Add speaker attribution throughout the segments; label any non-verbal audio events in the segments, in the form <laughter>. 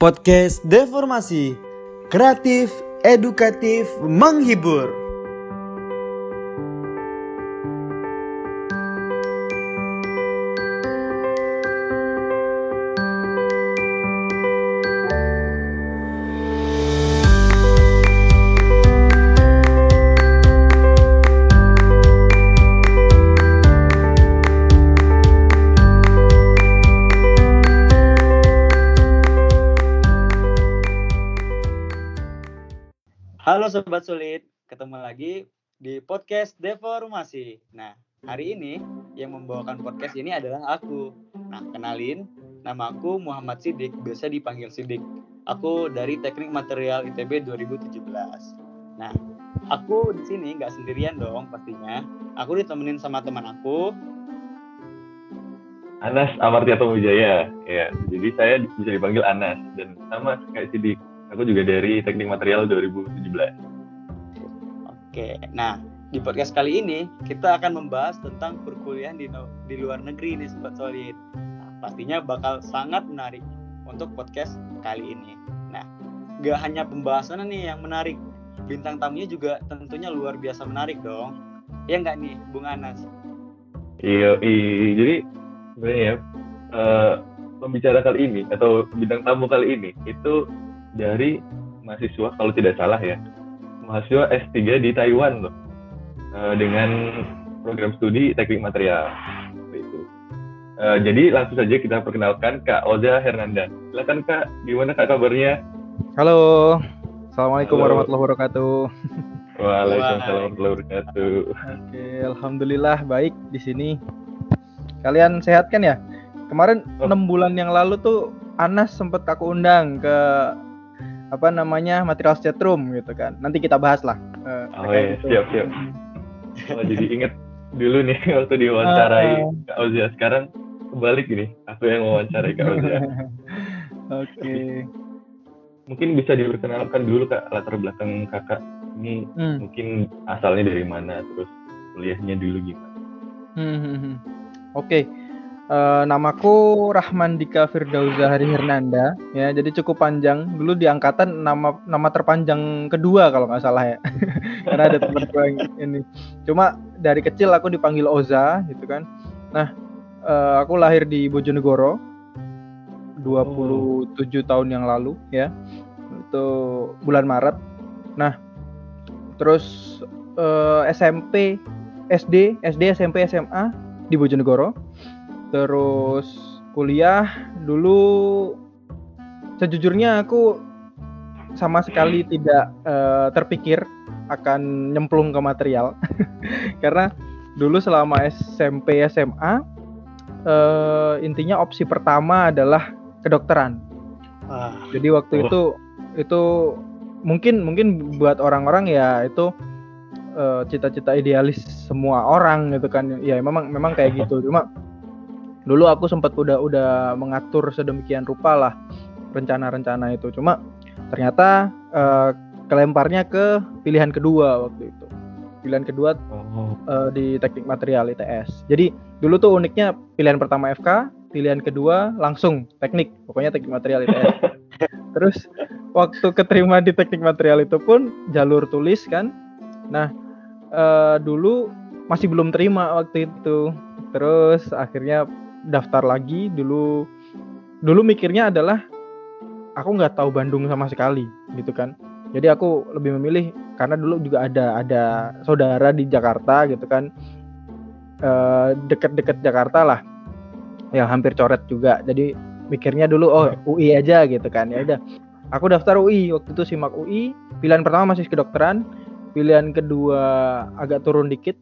Speaker 1: Podcast Deformasi. Kreatif, edukatif, menghibur
Speaker 2: Sobat Sulit, ketemu lagi di podcast Deformasi. Nah, hari ini yang membawakan podcast ini adalah aku. Nah, kenalin, nama aku Muhammad Sidik, biasa dipanggil Sidik. Aku dari Teknik Material ITB 2017. Nah, aku di sini nggak sendirian dong pastinya. Aku ditemenin sama teman aku.
Speaker 3: Anas Amartya Wijaya. Ya, jadi saya bisa dipanggil Anas dan sama kayak Sidik. Aku juga dari Teknik Material 2017.
Speaker 2: Oke, nah di podcast kali ini kita akan membahas tentang perkuliahan di, di luar negeri nih Sobat Solid. Nah, pastinya bakal sangat menarik untuk podcast kali ini. Nah, gak hanya pembahasannya nih yang menarik, bintang tamunya juga tentunya luar biasa menarik dong. Ya nggak nih, Bung Anas?
Speaker 3: Iya, jadi sebenarnya ya, uh, pembicara kali ini atau bintang tamu kali ini itu dari mahasiswa kalau tidak salah ya mahasiswa S3 di Taiwan loh uh, dengan program studi teknik material. Itu. Uh, jadi langsung saja kita perkenalkan Kak Oza Hernanda. Silakan Kak. Gimana Kak kabarnya?
Speaker 4: Halo. Assalamualaikum Halo. warahmatullahi wabarakatuh.
Speaker 3: Waalaikumsalam warahmatullahi wabarakatuh.
Speaker 4: Oke Alhamdulillah baik di sini. Kalian sehat kan ya? Kemarin oh. enam oh. bulan yang lalu tuh Anas sempat aku undang ke apa namanya material room gitu kan. Nanti kita bahas lah.
Speaker 3: Uh, oh iya, gitu. siap siap. Oh, jadi inget dulu nih <laughs> waktu diwawancarai uh, Kak Ozia. Sekarang kebalik ini, aku yang wawancarai Kak Ozia. <laughs> Oke.
Speaker 4: okay.
Speaker 3: Mungkin bisa diperkenalkan dulu Kak latar belakang Kakak. Ini hmm. mungkin asalnya dari mana, terus kuliahnya dulu gimana?
Speaker 4: Hmm, hmm, hmm. Oke. Okay. Uh, namaku Rahman Dika Firdauza Hari Hernanda ya. Jadi cukup panjang. Dulu di angkatan nama nama terpanjang kedua kalau nggak salah ya. <laughs> Karena ada teman yang ini. Cuma dari kecil aku dipanggil Oza gitu kan. Nah uh, aku lahir di Bojonegoro 27 oh. tahun yang lalu ya. Itu bulan Maret. Nah terus uh, eh, SMP SD SD SMP SMA di Bojonegoro terus kuliah dulu sejujurnya aku sama sekali tidak uh, terpikir akan nyemplung ke material <laughs> karena dulu selama SMP SMA uh, eh, intinya opsi pertama adalah kedokteran ah. jadi waktu oh. itu itu mungkin mungkin buat orang-orang ya itu eh, cita-cita uh, idealis semua orang gitu kan ya memang memang kayak gitu cuma dulu aku sempat udah udah mengatur sedemikian rupa lah rencana-rencana itu. Cuma ternyata uh, kelemparnya ke pilihan kedua waktu itu. Pilihan kedua oh. uh, di teknik material ITS jadi dulu tuh uniknya pilihan pertama FK pilihan kedua langsung teknik. Pokoknya teknik material ITS <laughs> terus waktu keterima di teknik material itu pun jalur tulis kan. Nah uh, dulu masih belum terima waktu itu. Terus akhirnya daftar lagi dulu dulu mikirnya adalah aku nggak tahu Bandung sama sekali gitu kan. Jadi aku lebih memilih karena dulu juga ada ada saudara di Jakarta gitu kan. Uh, deket-deket Jakarta lah. Yang hampir coret juga. Jadi mikirnya dulu oh UI aja gitu kan. Ya udah aku daftar UI waktu itu simak UI pilihan pertama masih kedokteran pilihan kedua agak turun dikit.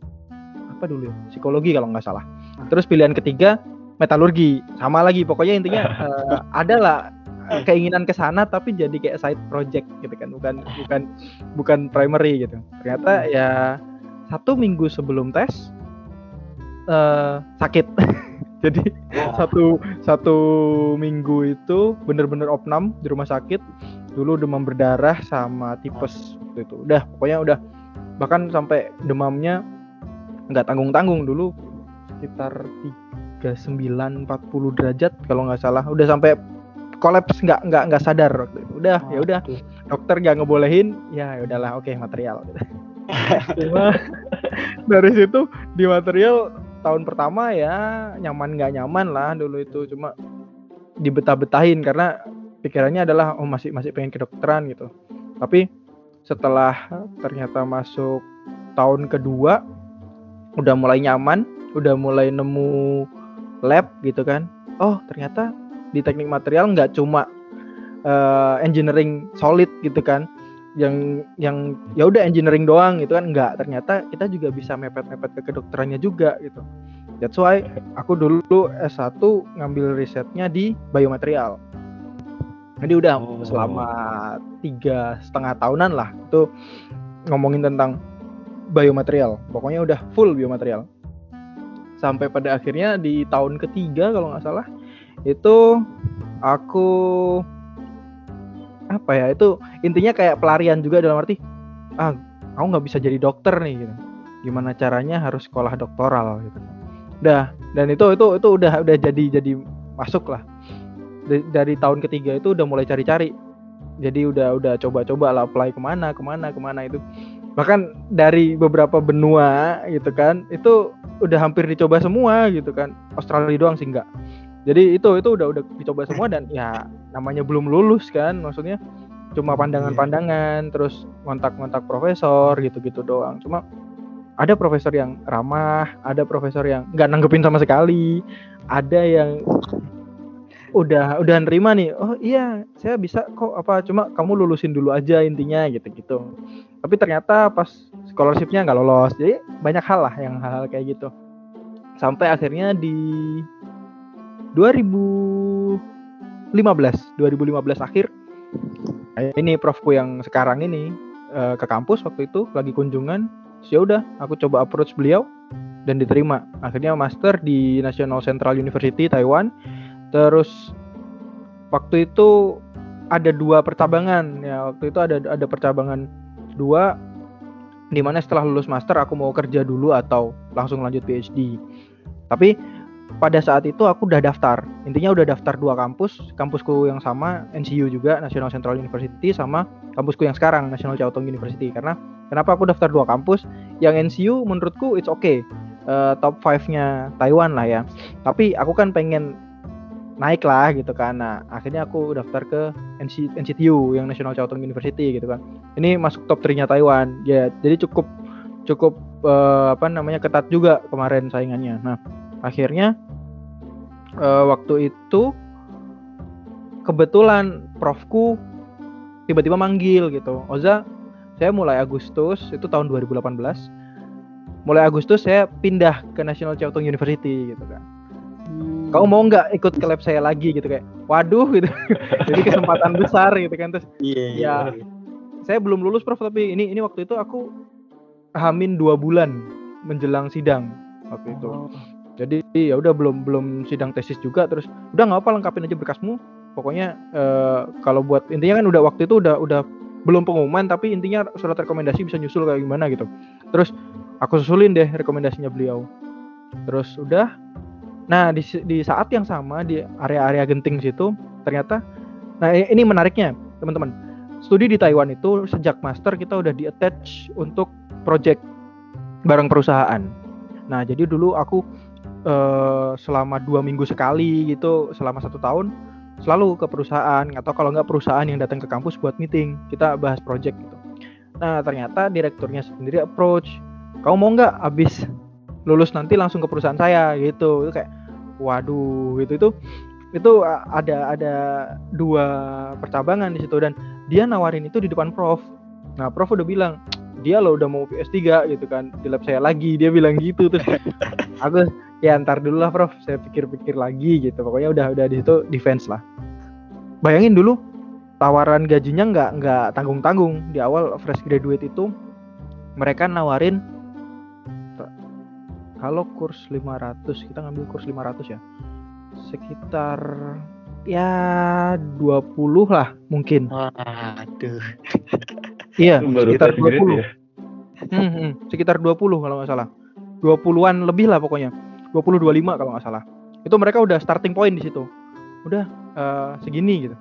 Speaker 4: Apa dulu ya? Psikologi kalau nggak salah. Terus pilihan ketiga metalurgi. Sama lagi pokoknya intinya uh, <laughs> ada lah eh, keinginan ke sana tapi jadi kayak side project gitu kan bukan bukan bukan primary gitu. Ternyata ya satu minggu sebelum tes uh, sakit. <laughs> Jadi wow. satu satu minggu itu bener-bener opnam di rumah sakit dulu demam berdarah sama tipes gitu itu. Udah pokoknya udah bahkan sampai demamnya nggak tanggung tanggung dulu sekitar 39 40 derajat kalau nggak salah udah sampai kolaps nggak nggak nggak sadar waktu itu. Udah ya udah dokter nggak ngebolehin ya udahlah oke material. Cuma <laughs> dari situ di material tahun pertama ya nyaman nggak nyaman lah dulu itu cuma dibetah-betahin karena pikirannya adalah oh masih masih pengen kedokteran gitu. Tapi setelah ternyata masuk tahun kedua udah mulai nyaman, udah mulai nemu lab gitu kan. Oh, ternyata di teknik material nggak cuma uh, engineering solid gitu kan. Yang yang ya udah engineering doang gitu kan nggak ternyata kita juga bisa mepet-mepet ke kedokterannya juga gitu. That's why aku dulu S1 ngambil risetnya di biomaterial. Jadi udah
Speaker 3: Oh.
Speaker 4: selama tiga setengah tahunan lah itu ngomongin tentang biomaterial. Pokoknya udah full biomaterial. Sampai pada akhirnya di tahun ketiga kalau nggak salah itu aku apa ya itu intinya kayak pelarian juga dalam arti ah aku nggak bisa jadi dokter nih gitu. Gimana caranya harus sekolah doktoral gitu. Udah dan itu itu itu udah udah jadi jadi masuk lah Da- dari tahun ketiga itu udah mulai cari-cari jadi udah udah coba-coba lah apply ke mana ke mana ke mana itu bahkan dari beberapa benua gitu kan itu udah hampir dicoba semua gitu kan. Australia doang sih enggak. Jadi itu itu udah udah dicoba semua dan ya namanya belum lulus kan maksudnya cuma pandangan-pandangan terus ngontak-ngontak profesor gitu-gitu doang. Cuma ada profesor yang ramah ada profesor yang nggak nanggepin sama sekali ada yang udah udah nerima nih oh iya saya bisa kok apa cuma kamu lulusin dulu aja intinya gitu gitu tapi ternyata pas scholarshipnya nggak lolos jadi banyak hal lah yang hal-hal kayak gitu. Sampai akhirnya di 2015 2015 akhir ini profku yang sekarang ini eh, ke kampus waktu itu lagi kunjungan ya udah aku coba approach beliau dan diterima. Akhirnya master di National Central University Taiwan terus waktu itu ada dua percabangan ya waktu itu ada ada percabangan dua di mana setelah lulus master aku mau kerja dulu atau langsung lanjut PhD tapi pada saat itu aku udah daftar. Intinya udah daftar dua kampus kampusku yang sama NCU juga National Central University sama kampusku yang sekarang National Chiao Tung University. Karena kenapa aku daftar dua kampus? Yang NCU menurutku it's okay. Eh, top 5-nya Taiwan lah ya. Tapi aku kan pengen naik lah gitu kan. Nah akhirnya aku daftar ke NC, NCTU yang National Chiao Tung University gitu kan. Ini masuk top 3 nya Taiwan. Ya jadi cukup cukup eh, apa namanya ketat juga kemarin saingannya. Nah akhirnya eh, waktu itu kebetulan profku tiba-tiba manggil gitu. Oza saya mulai Agustus itu tahun 2018 mulai Agustus saya pindah ke National Chiao Tung University gitu kan kamu mau nggak ikut ke lab saya lagi gitu kayak waduh gitu. <laughs> Jadi kesempatan besar gitu kan terus
Speaker 2: Iya,
Speaker 4: Ya. saya belum lulus prof tapi ini ini waktu itu aku hamin dua bulan menjelang sidang waktu itu. Jadi ya udah belum belum sidang tesis juga terus udah nggak apa lengkapin aja berkasmu. Pokoknya eh, kalau buat intinya kan udah waktu itu udah udah belum pengumuman tapi intinya surat rekomendasi bisa nyusul kayak gimana gitu. Terus aku susulin deh rekomendasinya beliau. Terus udah nah di, di saat yang sama di area-area genting situ ternyata nah ini menariknya teman-teman. Studi di Taiwan itu sejak master kita udah di attach untuk project bareng perusahaan. Nah jadi dulu aku eh, selama dua minggu sekali gitu selama satu tahun selalu ke perusahaan atau kalau nggak perusahaan yang datang ke kampus buat meeting kita bahas project gitu. Nah ternyata direkturnya sendiri approach kamu mau nggak abis lulus nanti langsung ke perusahaan saya? gitu. Itu kayak waduh itu itu a- ada ada dua percabangan di situ. Dan dia nawarin itu di depan prof. Nah prof udah bilang dia lo udah mau PS3 gitu kan. Di lab saya lagi dia bilang gitu terus <laughs> aku ya ntar dulu lah prof. Saya pikir-pikir lagi gitu. Pokoknya udah udah di situ defense lah. Bayangin dulu tawaran gajinya nggak nggak tanggung tanggung di awal fresh graduate itu mereka nawarin kalau kurs 500 kita ngambil kurs 500 ya? Sekitar ya 20 lah mungkin.
Speaker 2: Waduh. <laughs>
Speaker 4: iya
Speaker 3: baru
Speaker 4: sekitar
Speaker 3: fresh grade
Speaker 4: 20
Speaker 3: ya.
Speaker 4: Hmm, hmm, sekitar 20 kalau nggak salah. 20-an lebih lah pokoknya. 20 25 kalau nggak salah. Itu mereka udah starting point di situ. Udah eh, segini gitu.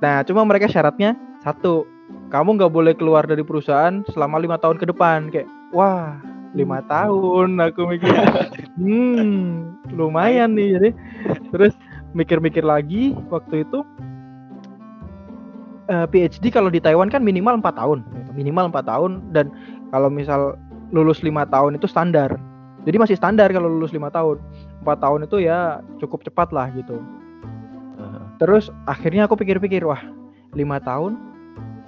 Speaker 4: Nah cuma mereka syaratnya satu kamu nggak boleh keluar dari perusahaan selama lima tahun ke depan kayak wah lima tahun aku mikir. <laughs> Hmm lumayan nih jadi terus mikir-mikir lagi waktu itu eh, PhD kalau di Taiwan kan minimal empat tahun gitu. minimal empat tahun dan kalau misal lulus lima tahun itu standar. Jadi masih standar kalau lulus lima tahun. Empat tahun itu ya cukup cepat lah gitu. Terus akhirnya aku pikir-pikir wah lima tahun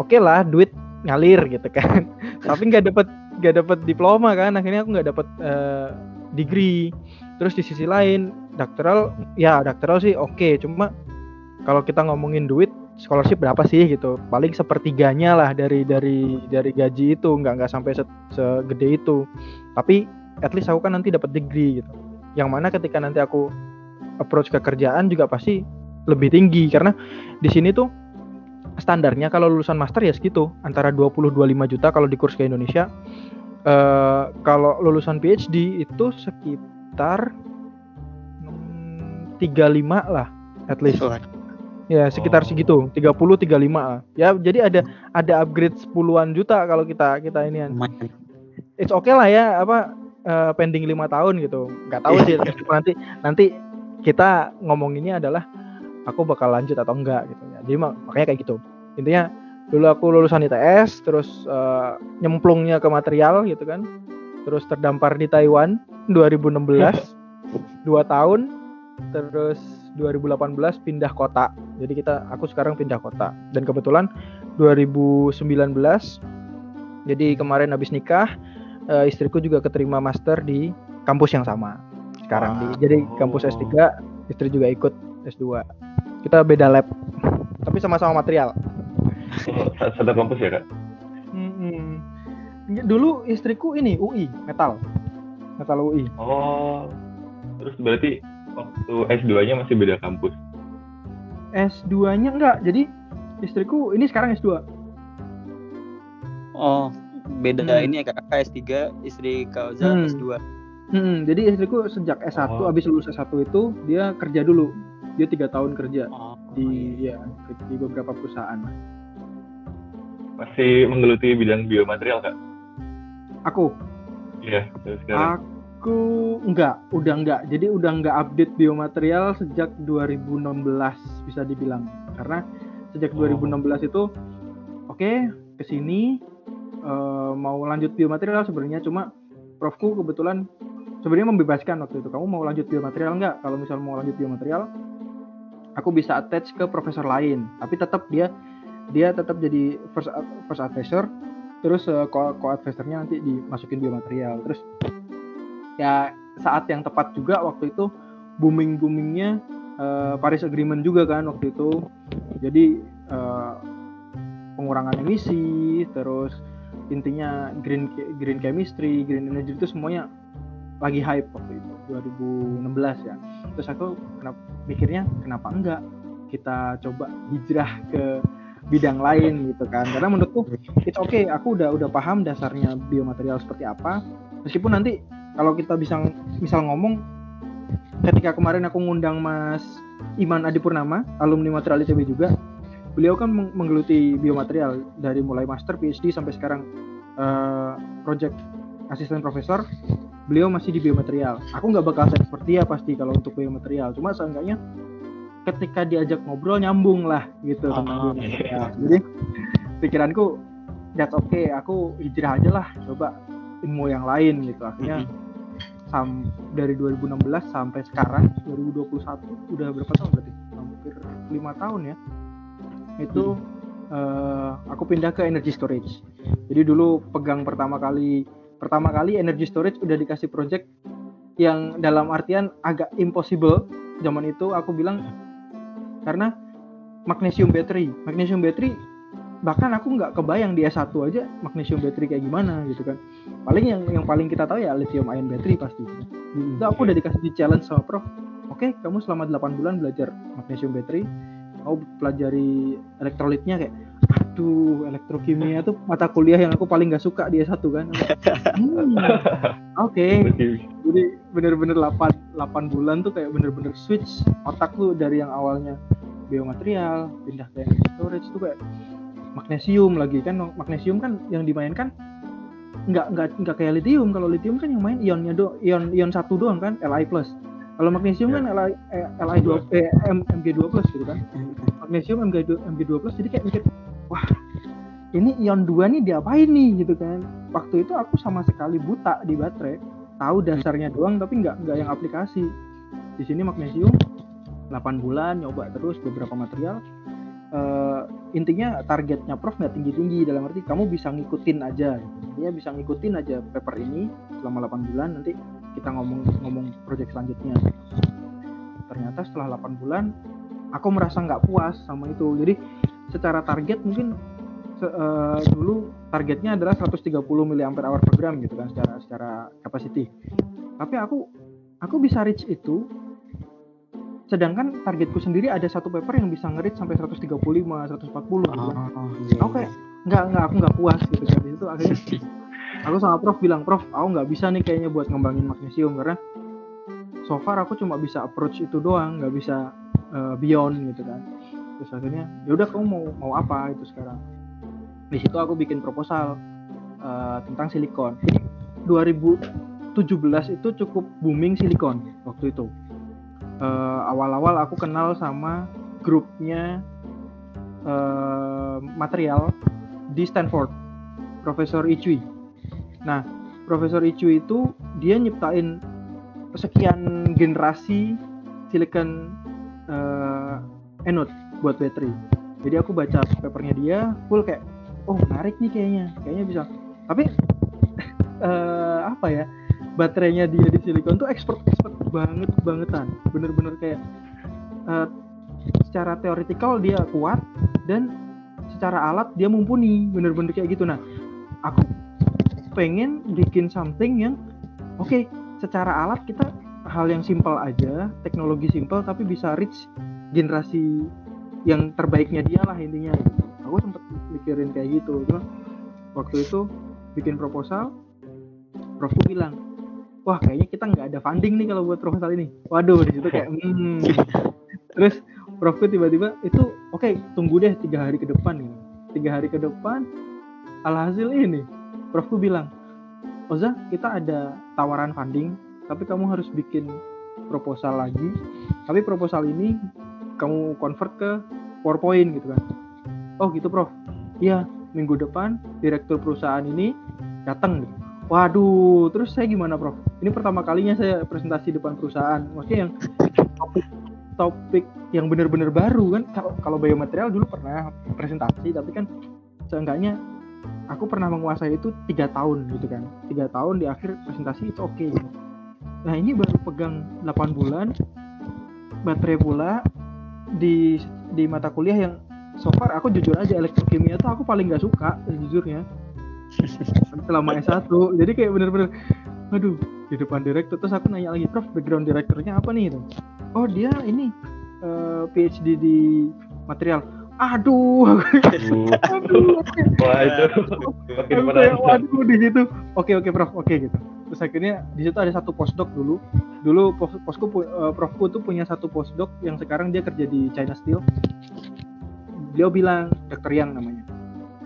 Speaker 4: oke lah duit ngalir gitu kan. <laughs> Tapi nggak dapat nggak dapat diploma kan akhirnya aku nggak dapat eh, degree. Terus di sisi lain dokteral ya dokteral sih oke cuma kalau kita ngomongin duit scholarship berapa sih gitu? Paling sepertiganya lah dari dari dari gaji itu nggak nggak sampai se- segede itu. Tapi at least aku kan nanti dapat degree gitu. Yang mana ketika nanti aku approach ke kerjaan juga pasti lebih tinggi karena di sini tuh standarnya kalau lulusan master ya segitu antara 20 25 juta kalau di kurs ke Indonesia. Eh kalau lulusan PhD itu sekitar mm, 35 lah at least. Ya sekitar
Speaker 3: Oh.
Speaker 4: segitu 30 35 lah. ya jadi ada ada upgrade 10-an juta kalau kita kita ini. It's okay lah ya apa eh, pending lima tahun gitu. Nggak tahu sih <laughs> nanti nanti kita ngomonginnya adalah aku bakal lanjut atau enggak gitu jadi mak- makanya kayak gitu. Intinya dulu aku lulusan ITS terus eh, nyemplungnya ke material gitu kan. Terus terdampar di Taiwan 2016 <laughs> dua tahun terus 2018 pindah kota. Jadi kita aku sekarang pindah kota. Dan kebetulan 2019 jadi kemarin habis nikah eh, istriku juga keterima master di kampus yang sama sekarang di jadi kampus
Speaker 3: Oh.
Speaker 4: S3 istri juga ikut S2 kita beda lab tapi sama-sama material
Speaker 3: sa- <laughs> satu kampus ya kak?
Speaker 4: Mm-mm. dulu istriku ini UI metal metal UI
Speaker 3: Oh, terus berarti waktu S2-nya masih beda kampus.
Speaker 4: S2 nya enggak jadi istriku ini sekarang S2
Speaker 2: Oh, beda
Speaker 4: Hmm.
Speaker 2: ini ya kakak S3, istri Kak Oza
Speaker 4: Hmm.
Speaker 2: S2.
Speaker 4: Mm, jadi istriku sejak S1
Speaker 3: Oh.
Speaker 4: habis lulus S1 itu dia kerja dulu dia tiga tahun kerja
Speaker 2: Oh,
Speaker 4: di ya di beberapa perusahaan
Speaker 3: Masih menggeluti bidang biomaterial kak?
Speaker 4: aku
Speaker 3: Iya, sekarang.
Speaker 4: Aku enggak, udah enggak. Jadi udah enggak update biomaterial sejak 2016 bisa dibilang. Karena sejak
Speaker 3: Oh.
Speaker 4: 2016 itu oke ke sini eh, mau lanjut biomaterial sebenarnya cuma profku kebetulan sebenarnya membebaskan waktu itu. Kamu mau lanjut biomaterial enggak? Kalau misal mau lanjut biomaterial aku bisa attach ke profesor lain, tapi tetap dia dia tetap jadi first first advisor terus eh, co co advisornya nanti dimasukin biomaterial. Terus ya saat yang tepat juga waktu itu booming boomingnya Paris Agreement juga kan waktu itu. Jadi eh, pengurangan emisi terus intinya green green chemistry green energy itu semuanya lagi hype waktu itu 2016 ya. Terus aku kenapa mikirnya kenapa enggak kita coba hijrah ke bidang lain gitu kan. Karena menurutku it's okay aku udah udah paham dasarnya biomaterial seperti apa. Meskipun nanti kalau kita bisa misal ngomong ketika kemarin aku ngundang Mas Iman Adipurnama alumni material ITB juga beliau kan meng- menggeluti biomaterial dari mulai master PhD sampai sekarang eh, project asisten profesor beliau masih di biomaterial. Aku nggak bakal seperti dia pasti kalau untuk biomaterial. Cuma seenggaknya ketika diajak ngobrol nyambung lah gitu tentang
Speaker 2: Ah,
Speaker 4: biomaterial jadi pikiranku that's okay. Aku hijrah aja lah. Coba ilmu yang lain gitu. Akhirnya sam dari 2016 sampai sekarang 2021 udah berapa tahun berarti? Hampir lima tahun ya. Itu eh, aku pindah ke energy storage. Jadi dulu pegang pertama kali pertama kali energy storage udah dikasih project yang dalam artian agak impossible. Zaman itu aku bilang karena magnesium battery. Magnesium battery bahkan aku nggak kebayang di S1 aja magnesium battery kayak gimana gitu kan. Paling yang yang paling kita tahu ya lithium ion battery pasti. Itu aku udah dikasih di challenge sama prof. Oke kamu selama 8 bulan belajar magnesium battery kamu pelajari elektrolitnya kayak aduh elektrokimia tuh mata kuliah yang aku paling gak suka di S1 kan? Hmm, oke. Jadi bener-bener 8, 8 bulan tuh kayak bener-bener switch otak lu dari yang awalnya biomaterial pindah ke energy storage tuh kayak magnesium lagi kan? Magnesium kan yang dimainkan nggak nggak nggak kayak lithium. Kalau lithium kan yang main ionnya do ion ion satu doang kan? Li plus. Kalau magnesium kan Li eh, Li dua eh, Mg 2 plus gitu kan. Magnesium Mg 2 Mg 2 plus jadi kayak mikir wah ini ion 2 nih diapain nih gitu kan. Waktu itu aku sama sekali buta di baterai. Tahu dasarnya doang tapi nggak nggak yang aplikasi. Di sini magnesium 8 bulan nyoba terus beberapa material. Uh, intinya targetnya prof nggak tinggi tinggi dalam arti kamu bisa ngikutin aja. Ya bisa ngikutin aja paper ini selama 8 bulan nanti kita ngomong ngomong project selanjutnya. Ternyata setelah 8 bulan aku merasa nggak puas sama itu. Jadi secara target mungkin uh, dulu targetnya adalah 130 mAh per gram gitu kan secara secara capacity tapi aku aku bisa reach itu sedangkan targetku sendiri ada satu paper yang bisa ngerit sampai 135 140 gitu kan. Oh, iya. Oke, nggak nggak aku nggak puas gitu kan itu akhirnya <laughs> aku sama prof bilang prof aku nggak bisa nih kayaknya buat ngembangin magnesium karena so far aku cuma bisa approach itu doang nggak bisa uh, beyond gitu kan terus akhirnya ya udah kamu mau mau apa itu sekarang? Di situ aku bikin proposal uh, tentang silikon. 2017 itu cukup booming silikon waktu itu. Uh, awal-awal aku kenal sama grupnya uh, material di Stanford, Profesor Ichui. Nah, Profesor Ichui itu dia nyiptain sekian generasi silicon uh, anode buat baterai. Jadi aku baca papernya dia full kayak, oh menarik nih kayaknya, kayaknya bisa. Tapi uh, <laughs> apa ya? baterainya dia di silikon tuh expert expert banget bangetan bener-bener kayak uh, secara teoritikal dia kuat dan secara alat dia mumpuni bener-bener kayak gitu nah aku pengen bikin something yang oke okay, secara alat kita hal yang simpel aja teknologi simpel tapi bisa reach generasi yang terbaiknya dia lah intinya. Aku sempet mikirin kayak gitu. Cuma waktu itu bikin proposal profku bilang wah kayaknya kita nggak ada funding nih kalau buat proposal ini. Waduh di situ kayak <laughs> hmm. terus profku tiba-tiba itu oke okay, tunggu deh tiga hari ke depan nih tiga hari ke depan alhasil ini profku bilang Oza kita ada tawaran funding tapi kamu harus bikin proposal lagi. Tapi proposal ini kamu convert ke PowerPoint gitu kan oh gitu prof iya minggu depan direktur perusahaan ini datang gitu Waduh, terus saya gimana, Prof? Ini pertama kalinya saya presentasi depan perusahaan. Maksudnya yang topik topik yang benar-benar baru kan. Kalau biomaterial dulu pernah presentasi, tapi kan seenggaknya aku pernah menguasai itu tiga tahun gitu kan. Tiga tahun di akhir presentasi itu oke. Okay. Nah ini baru pegang 8 bulan, baterai pula di di mata kuliah yang so far aku jujur aja elektrokimia tuh aku paling nggak suka sejujurnya. <laughs> Selama S1 jadi kayak bener-bener aduh di depan direktur. Terus aku nanya lagi prof background direkturnya apa nih? Itu oh dia ini uh, eh, PhD di material. Aduh <laughs> aduh wah itu waduh di situ. Oke oke prof oke gitu terus akhirnya di situ ada satu postdoc dulu. Dulu posku uh, profku tuh punya satu postdoc yang sekarang dia kerja di China Steel. Beliau bilang dokter yang namanya.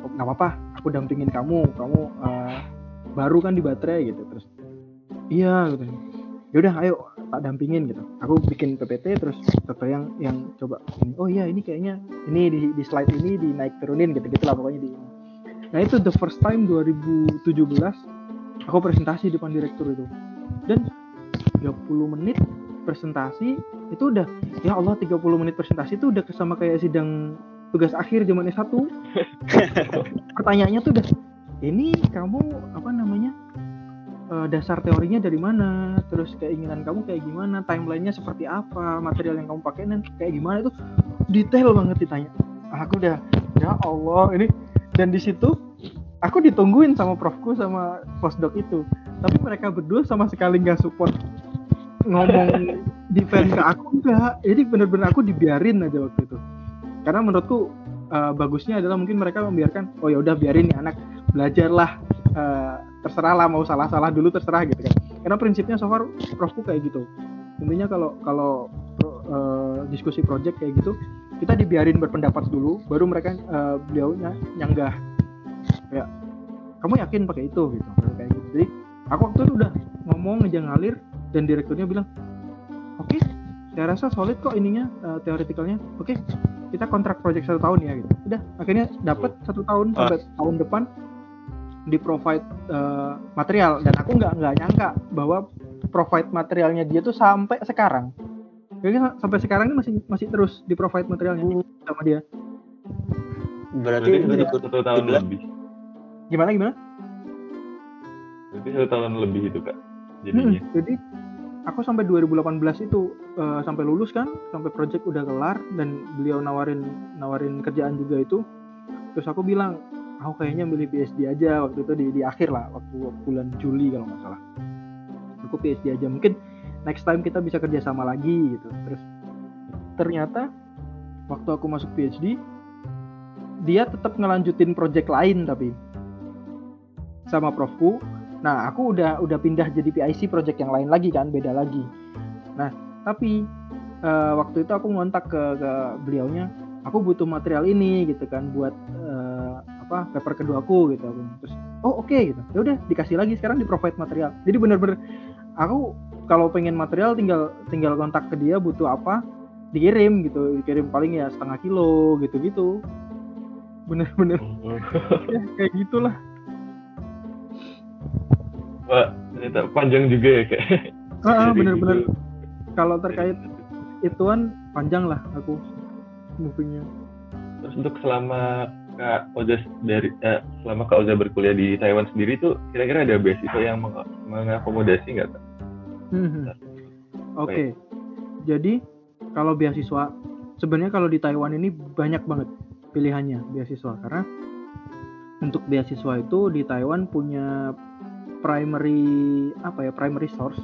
Speaker 4: Oh, nggak apa-apa aku dampingin kamu. Kamu uh, baru kan di baterai gitu. Terus iya gitu. Ya udah ayo tak dampingin gitu. Aku bikin PPT terus dokter yang yang coba oh iya ini kayaknya ini di, di slide ini dinaik turunin gitu gitu lah pokoknya di nah itu the first time 2017 aku presentasi depan direktur itu. Dan 30 menit presentasi itu udah ya Allah 30 menit presentasi itu udah sama kayak sidang tugas akhir zaman S1 <laughs> pertanyaannya tuh udah ini kamu apa namanya uh, dasar teorinya dari mana? Terus keinginan kamu kayak gimana? Timelinenya seperti apa? Material yang kamu pakai dan kayak gimana? Itu detail banget ditanya. Aku udah ya Allah ini dan di situ aku ditungguin sama profku sama postdoc itu. Tapi mereka berdua sama sekali nggak support ngomong <laughs> defend ke aku enggak jadi bener-bener aku dibiarin aja waktu itu. Karena menurutku eh, bagusnya adalah mungkin mereka membiarkan oh ya udah biarin nih anak belajarlah eh, terserah lah mau salah-salah dulu terserah gitu kan. Karena prinsipnya so far profku kayak gitu. Intinya kalau kalau eh, diskusi project kayak gitu kita dibiarin berpendapat dulu baru mereka eh, beliaunya nyanggah kayak kamu yakin pakai itu? Gitu kayak gitu. Jadi aku waktu itu udah ngomong aja ngalir dan direkturnya bilang oke saya rasa solid kok ininya eh, teoretikalnya. Oke kita kontrak project satu tahun ya gitu. Udah akhirnya dapat satu tahun
Speaker 2: Ah.
Speaker 4: sampai tahun depan di provide eh, material. Dan aku nggak nggak nyangka bahwa provide materialnya dia tuh sampai sekarang. Jadi sa- sampai sekarang ini masih masih terus di provide materialnya sama dia.
Speaker 2: Berarti
Speaker 3: Berarti
Speaker 2: udah
Speaker 3: satu, tahun
Speaker 2: 17.
Speaker 3: lebih.
Speaker 4: Gimana gimana
Speaker 3: Berarti satu tahun lebih itu kak. Jadinya.
Speaker 4: Hmm, jadi aku sampai 2018 itu eh, sampai lulus kan, sampai project udah kelar dan beliau nawarin nawarin kerjaan juga itu. Terus aku bilang, aku kayaknya milih PhD aja waktu itu di, di akhir lah, waktu bulan Juli kalau nggak salah. Aku PhD aja, mungkin next time kita bisa kerja sama lagi gitu. Terus ternyata waktu aku masuk PhD, dia tetap ngelanjutin project lain tapi sama profku Nah, aku udah udah pindah jadi PIC project yang lain lagi kan, beda lagi. Nah, tapi eh, waktu itu aku ngontak ke, ke beliaunya, aku butuh material ini gitu kan buat eh, apa paper kedua aku gitu. Terus, oh oke gitu. Ya udah dikasih lagi sekarang di provide material. Jadi bener-bener aku kalau pengen material tinggal tinggal kontak ke dia butuh apa dikirim gitu, dikirim paling ya setengah kilo gitu-gitu. Bener-bener
Speaker 3: Oh. <laughs>
Speaker 4: ya, kayak gitulah.
Speaker 3: Wah, ternyata panjang juga ya kak.
Speaker 4: Ah,
Speaker 3: Dari
Speaker 4: bener-bener
Speaker 3: dulu.
Speaker 4: kalau terkait ituan panjang lah aku movingnya
Speaker 3: Terus untuk selama Kak Oza dari eh, selama Kak Oza berkuliah di Taiwan sendiri tuh kira-kira ada beasiswa yang meng- mengakomodasi nggak Kak?
Speaker 4: Mhm. oke jadi kalau beasiswa sebenarnya kalau di Taiwan ini banyak banget pilihannya beasiswa karena untuk beasiswa itu di Taiwan punya primary apa ya primary source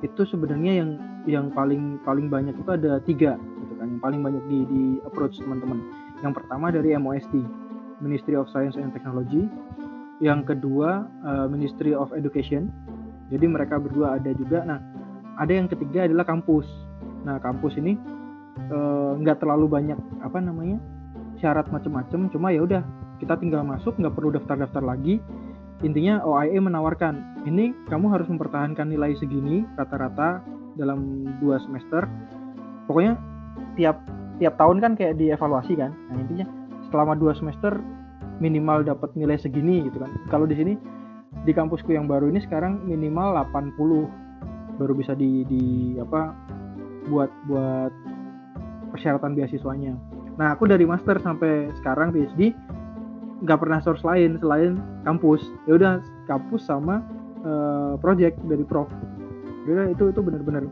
Speaker 4: itu sebenarnya yang yang paling paling banyak itu ada tiga gitu kan. Yang paling banyak di, di approach teman-teman. Yang pertama dari MOST Ministry of Science and Technology. Yang kedua eh, Ministry of Education. Jadi mereka berdua ada juga. Nah ada yang ketiga adalah kampus. Nah kampus ini eh, nggak terlalu banyak apa namanya syarat macam-macam cuma ya udah kita tinggal masuk nggak perlu daftar-daftar lagi intinya OIE menawarkan ini kamu harus mempertahankan nilai segini rata-rata dalam dua semester. Pokoknya tiap tiap tahun kan kayak dievaluasi kan? Nah intinya selama dua semester minimal dapat nilai segini gitu kan. Kalau di sini di kampusku yang baru ini sekarang minimal 80 baru bisa di, di apa buat buat persyaratan beasiswanya. Nah aku dari master sampai sekarang PhD nggak pernah source lain selain kampus. Ya udah kampus sama eh, project dari prof. Jadi itu itu benar-benar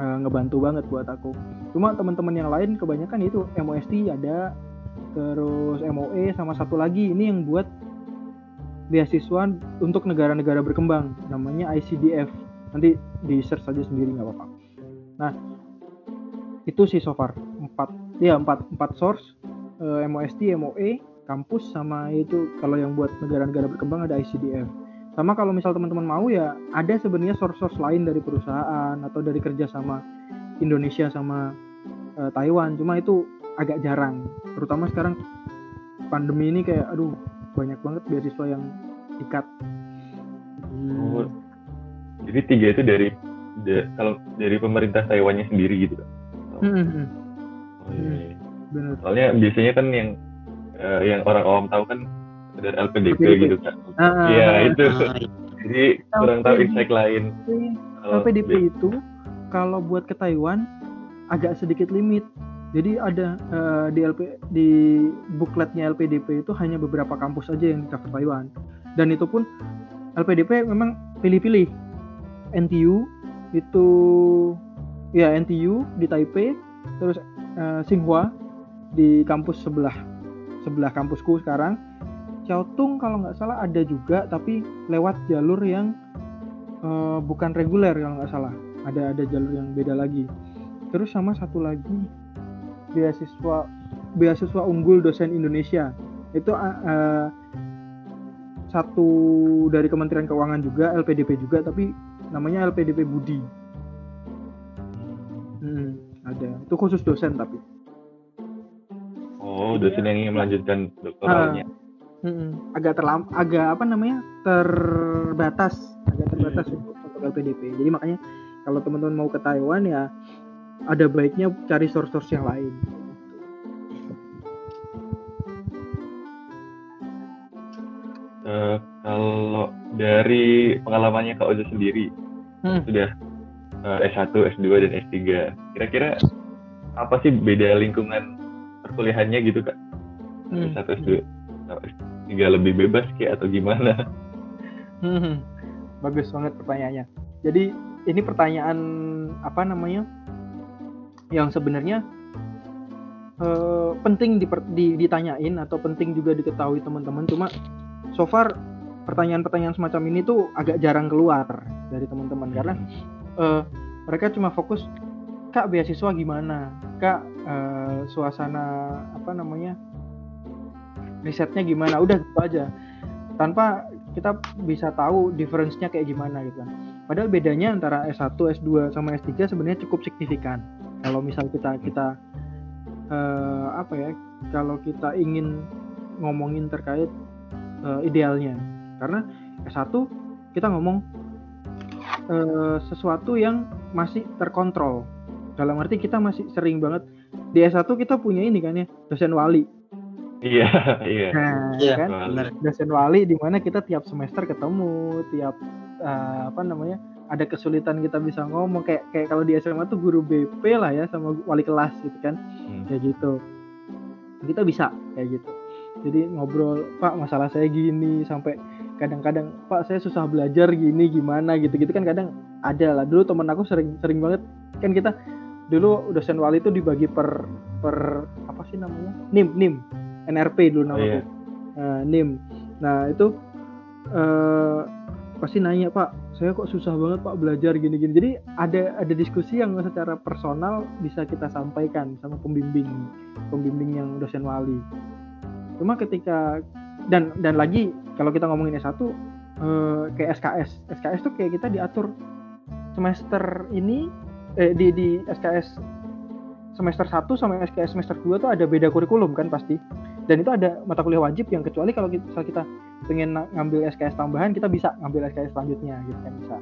Speaker 4: eh, ngebantu banget buat aku. Cuma teman-teman yang lain kebanyakan itu MOST ada terus MOE sama satu lagi ini yang buat beasiswa untuk negara-negara berkembang namanya ICDF nanti di search saja sendiri nggak apa-apa. Nah itu sih so far empat ya empat empat source eh, MOST MOE kampus sama itu kalau yang buat negara-negara berkembang ada ICDF sama kalau misal teman-teman mau ya ada sebenarnya source-source lain dari perusahaan atau dari kerja sama Indonesia sama eh, Taiwan. Cuma itu agak jarang. Terutama sekarang pandemi ini kayak aduh banyak banget beasiswa yang ikat.
Speaker 3: Oh, jadi tiga itu dari da- kalau dari pemerintah Taiwannya sendiri gitu Kak? Oh,
Speaker 4: Hmm, hmm, hmm,
Speaker 3: oh, iya, iya.
Speaker 4: bener.
Speaker 3: Soalnya biasanya kan yang eh, yang orang awam tahu kan dari LPDP
Speaker 4: LPDP.
Speaker 3: gitu kan.
Speaker 4: Ah,
Speaker 3: Iya
Speaker 4: ah,
Speaker 3: itu.
Speaker 2: Ah,
Speaker 3: Jadi kurang tahu
Speaker 4: LPDP.
Speaker 3: insight lain.
Speaker 4: LPDP
Speaker 3: be-
Speaker 4: itu kalau buat ke Taiwan agak sedikit limit. Jadi ada eh, di LP di bukletnya LPDP itu hanya beberapa kampus aja yang di cover Taiwan. Dan itu pun LPDP memang pilih-pilih. NTU itu ya NTU di Taipei, terus eh, Tsinghua di kampus sebelah sebelah kampusku sekarang. Xiaotung kalau nggak salah ada juga tapi lewat jalur yang eh, bukan reguler kalau nggak salah. Ada ada jalur yang beda lagi. Terus sama satu lagi beasiswa beasiswa unggul dosen Indonesia. Itu uh, uh, satu dari Kementerian Keuangan juga LPDP juga tapi namanya LPDP Budi. Hmm, ada. Itu khusus dosen tapi
Speaker 3: Oh, dosen yang ingin melanjutkan doktoralnya.
Speaker 4: hmm, agak terlam agak apa namanya terbatas agak terbatas untuk, untuk LPDP jadi makanya kalau teman-teman mau ke Taiwan ya ada baiknya cari source-source yang lain
Speaker 3: Eh, kalau dari pengalamannya Kak Ojo sendiri,
Speaker 4: Hmm.
Speaker 3: sudah eh, S1, S2, dan S3. Kira-kira apa sih beda lingkungan perkuliahannya gitu Kak?
Speaker 4: Hmm.
Speaker 3: S1, S2, atau S3 lebih bebas kayak atau gimana?
Speaker 4: Hmm, bagus banget pertanyaannya. Jadi ini pertanyaan apa namanya yang sebenarnya eh, penting diper- di- ditanyain atau penting juga diketahui teman-teman. Cuma so far pertanyaan-pertanyaan semacam ini tuh agak jarang keluar dari teman-teman karena eh, mereka cuma fokus kak beasiswa gimana, kak eh, suasana apa namanya risetnya gimana, udah gitu aja tanpa kita bisa tahu difference-nya kayak gimana gitu kan. Padahal bedanya antara S1, S2 sama S3 sebenarnya cukup signifikan. Kalau misal kita kita eh, apa ya, kalau kita ingin ngomongin terkait eh, idealnya. Karena S1 kita ngomong eh, sesuatu yang masih terkontrol. Dalam arti kita masih sering banget di S1 kita punya ini kan ya, dosen wali.
Speaker 3: Iya, <laughs> iya.
Speaker 4: Nah,
Speaker 2: Iya,
Speaker 4: kan?
Speaker 2: benar.
Speaker 4: dosen wali di mana kita tiap semester ketemu, tiap eh, apa namanya ada kesulitan kita bisa ngomong kayak kayak kalau di SMA tuh guru BP lah ya sama wali kelas gitu kan
Speaker 3: Hmm.
Speaker 4: kayak gitu kita bisa kayak gitu jadi ngobrol pak masalah saya gini sampai kadang-kadang pak saya susah belajar gini gimana gitu-gitu kan kadang ada lah dulu temen aku sering sering banget kan kita dulu dosen wali itu dibagi per per apa sih namanya? Nim nim. NRP dulu
Speaker 3: Oh,
Speaker 4: namanya.
Speaker 3: iya.
Speaker 4: Nah, nim. Nah itu eh pasti nanya pak saya kok susah banget pak belajar gini-gini. Jadi ada ada diskusi yang secara personal bisa kita sampaikan sama pembimbing pembimbing yang dosen wali. Cuma ketika dan dan lagi kalau kita ngomongin S1 eh, kayak SKS SKS tuh kayak kita diatur semester ini eh, di di SKS semester 1 sama SKS semester 2 tuh ada beda kurikulum kan pasti. Dan itu ada mata kuliah wajib yang kecuali kalau kita, misal kita pengen ngambil SKS tambahan kita bisa ngambil SKS selanjutnya gitu kan bisa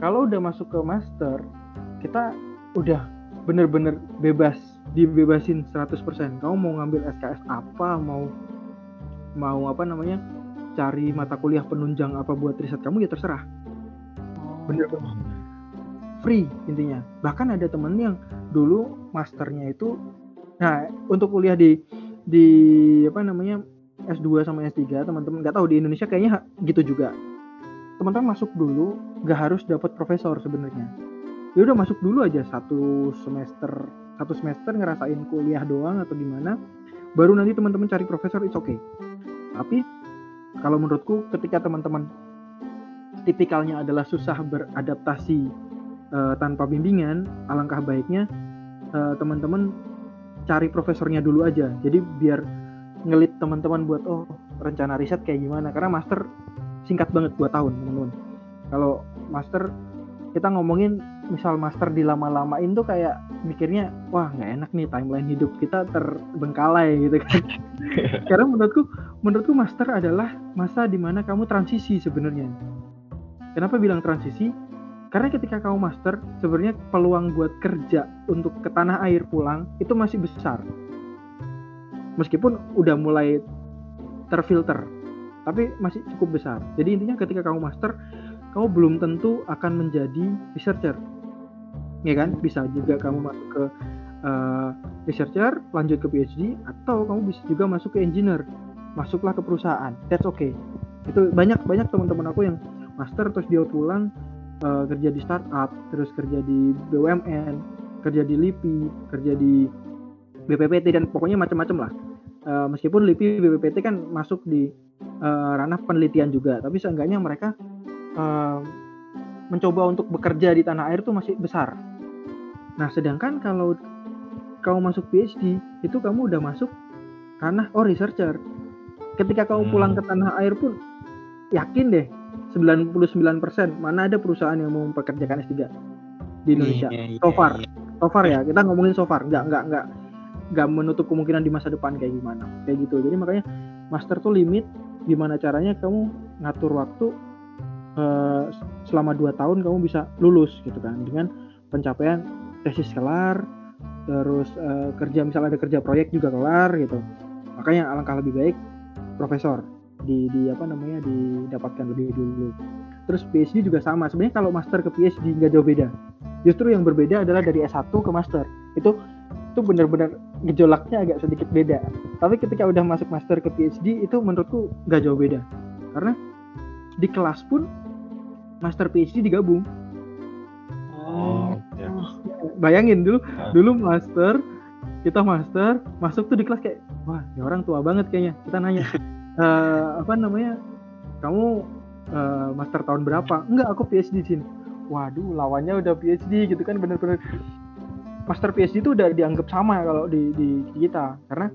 Speaker 4: kalau udah masuk ke master kita udah bener-bener bebas dibebasin 100% kamu mau ngambil SKS apa mau mau apa namanya cari mata kuliah penunjang apa buat riset kamu ya terserah. Bener free intinya. Bahkan ada temen yang dulu masternya itu nah untuk kuliah di di apa namanya S2 sama S3 teman-teman nggak tahu di Indonesia kayaknya gitu juga. Teman-teman masuk dulu nggak harus dapat profesor sebenarnya. Ya udah masuk dulu aja satu semester satu semester ngerasain kuliah doang atau gimana baru nanti teman-teman cari profesor it's okay. Tapi kalau menurutku ketika teman-teman tipikalnya adalah susah beradaptasi eh, tanpa bimbingan alangkah baiknya eh, teman-teman cari profesornya dulu aja. Jadi biar ngelit teman-teman buat oh rencana riset kayak gimana? Karena master singkat banget 2 tahun teman-teman. Kalau master kita ngomongin misal master dilama-lamain tuh kayak mikirnya wah nggak enak nih timeline hidup kita terbengkalai gitu kan. <laughs> Karena menurutku menurutku master adalah masa di mana kamu transisi sebenarnya. Kenapa bilang transisi karena ketika kamu master sebenarnya peluang buat kerja untuk ke tanah air pulang itu masih besar. Meskipun udah mulai terfilter tapi masih cukup besar. Jadi intinya ketika kamu master kamu belum tentu akan menjadi researcher. Ya kan? Bisa juga kamu masuk ke eh, researcher lanjut ke PhD atau kamu bisa juga masuk ke engineer. Masuklah ke perusahaan. That's okay. Itu banyak banyak teman-teman aku yang master terus dia pulang eh, kerja di startup terus kerja di BUMN kerja di LIPI kerja di BPPT dan pokoknya macam-macam lah. Eh, meskipun LIPI BPPT kan masuk di eh, ranah penelitian juga tapi seenggaknya mereka eh, mencoba untuk bekerja di tanah air tuh masih besar. Nah sedangkan kalau kamu masuk PhD itu kamu udah masuk karena oh researcher. Ketika kamu
Speaker 3: Hmm.
Speaker 4: pulang ke tanah air pun yakin deh 99% mana ada perusahaan yang mau mempekerjakan S3 di Indonesia?
Speaker 2: Iya, iya,
Speaker 4: so far.
Speaker 2: iya.
Speaker 4: so far ya kita ngomongin so far. Nggak nggak nggak nggak menutup kemungkinan di masa depan kayak gimana. Kayak gitu. Jadi makanya master tuh limit gimana caranya kamu ngatur waktu eh, selama 2 tahun kamu bisa lulus gitu kan. Dengan pencapaian tesis kelar terus eh, kerja misalnya ada kerja proyek juga kelar gitu. Makanya alangkah lebih baik profesor di di apa namanya didapatkan lebih dulu. Terus PhD juga sama. Sebenarnya kalau master ke PhD nggak jauh beda. Justru yang berbeda adalah dari S1 ke master. Itu itu benar-benar gejolaknya agak sedikit beda. Tapi ketika udah masuk master ke PhD itu menurutku nggak jauh beda. Karena di kelas pun master PhD digabung.
Speaker 3: Oh, ya.
Speaker 4: bayangin dulu
Speaker 3: Ah.
Speaker 4: dulu master kita master masuk tuh di kelas kayak wah ini orang tua banget kayaknya. Kita nanya "Eh, apa namanya? Kamu eh, master tahun berapa? Enggak aku PhD di sini. Waduh lawannya udah PhD gitu kan bener-bener. Master PhD itu udah dianggap sama kalau di, di kita. Karena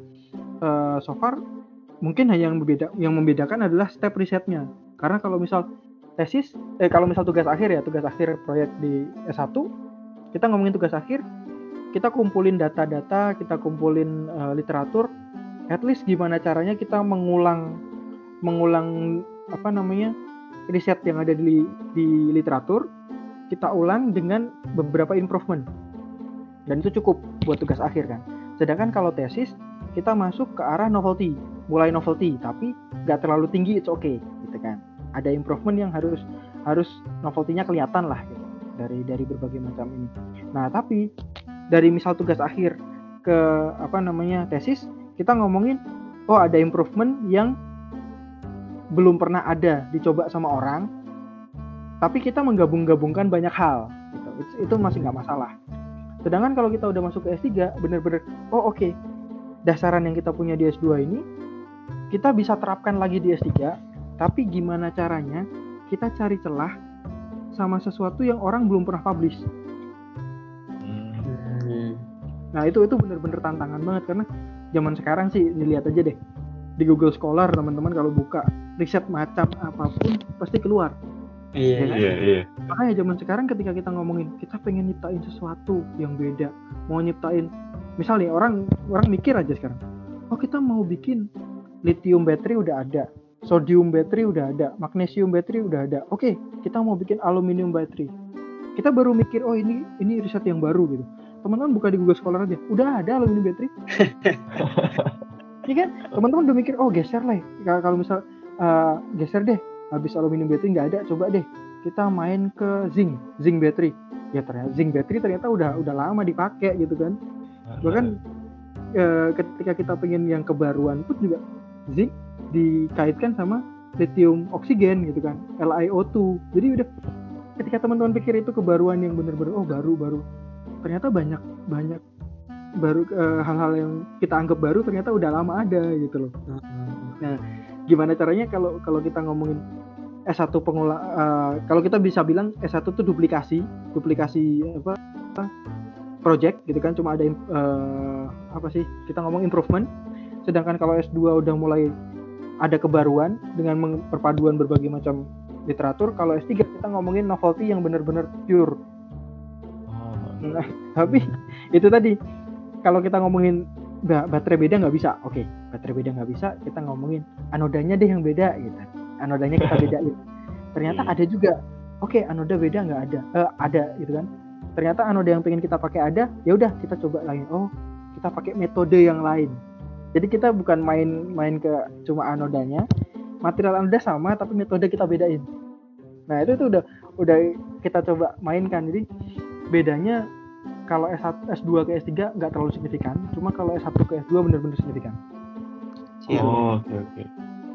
Speaker 4: eh, so far mungkin hanya yang berbeda yang membedakan adalah step risetnya. Karena kalau misal tesis eh kalau misal tugas akhir ya tugas akhir proyek di S1 kita ngomongin tugas akhir kita kumpulin data-data kita kumpulin eh, literatur at least gimana caranya kita mengulang mengulang apa namanya riset yang ada di di literatur kita ulang dengan beberapa improvement. Dan itu cukup buat tugas akhir kan? Sedangkan kalau tesis kita masuk ke arah novelty mulai novelty tapi nggak terlalu tinggi it's okay gitu kan? Ada improvement yang harus harus novelty-nya kelihatan lah gitu dari dari berbagai macam ini. Nah tapi dari misal tugas akhir ke apa namanya tesis kita ngomongin oh ada improvement yang belum pernah ada dicoba sama orang tapi kita menggabung-gabungkan banyak hal gitu. Itu masih nggak masalah sedangkan kalau kita udah masuk ke S3 bener-bener oh oke dasaran yang kita punya di S2 ini kita bisa terapkan lagi di S3 tapi gimana caranya kita cari celah sama sesuatu yang orang belum pernah publish
Speaker 3: Hmm.
Speaker 2: Hmm.
Speaker 4: Nah itu itu bener-bener tantangan banget karena zaman sekarang sih dilihat aja deh di Google Scholar teman-teman kalau buka riset macam apa pun pasti keluar.
Speaker 2: Iya.
Speaker 4: kan?
Speaker 3: Iya, iya.
Speaker 4: Makanya zaman sekarang ketika kita ngomongin kita pengen nyiptain sesuatu yang beda, mau nyiptain misal nih orang orang mikir aja sekarang, oh kita mau bikin lithium battery udah ada, sodium battery udah ada, magnesium battery udah ada. Oke, kita mau bikin aluminium battery. Kita baru mikir oh ini ini riset yang baru gitu. Teman-teman buka di Google Scholar aja, udah ada aluminium battery. <laughs> Iya kan? Teman-teman udah mikir oh geser lah. Kalau kalau misal eh, geser deh, habis aluminium battery nggak ada, coba deh kita main ke zinc, zinc battery. Ya ternyata zinc battery ternyata udah udah lama dipakai gitu kan. Bahkan eh, ketika kita pengen yang kebaruan pun juga zinc dikaitkan sama lithium oksigen gitu kan, LiO2. Jadi udah ketika teman-teman pikir itu kebaruan yang bener-bener oh baru baru ternyata banyak banyak baru eh, hal-hal yang kita anggap baru ternyata udah lama ada gitu loh.
Speaker 2: Hmm.
Speaker 4: Gimana caranya kalau kalau kita ngomongin S1 pengolah eh, kalau kita bisa bilang S1 tuh duplikasi, duplikasi apa, apa project gitu kan cuma ada eh, apa sih? Kita ngomong improvement. Sedangkan kalau S2 udah mulai ada kebaruan dengan perpaduan berbagai macam literatur, kalau S3 kita ngomongin novelty yang benar-benar pure. Nah, tapi itu tadi kalau kita ngomongin ba- baterai beda nggak bisa, oke baterai beda nggak bisa, kita ngomongin anodanya deh yang beda gitu. Anodanya kita bedain. Ternyata
Speaker 3: Iya.
Speaker 4: ada juga, oke anoda beda nggak ada, Eh, ada gitu kan. Ternyata anoda yang pengen kita pakai ada, ya udah kita coba lagi. Oh kita pakai metode yang lain. Jadi kita bukan main-main ke cuma anodanya, material anoda sama tapi metode kita bedain. Nah itu tuh udah udah kita coba mainkan. Jadi bedanya kalau S1, S2 ke S3 nggak terlalu signifikan, cuma kalau S1 ke S2 benar-benar signifikan.
Speaker 2: Siap.
Speaker 3: Oh, oke oke.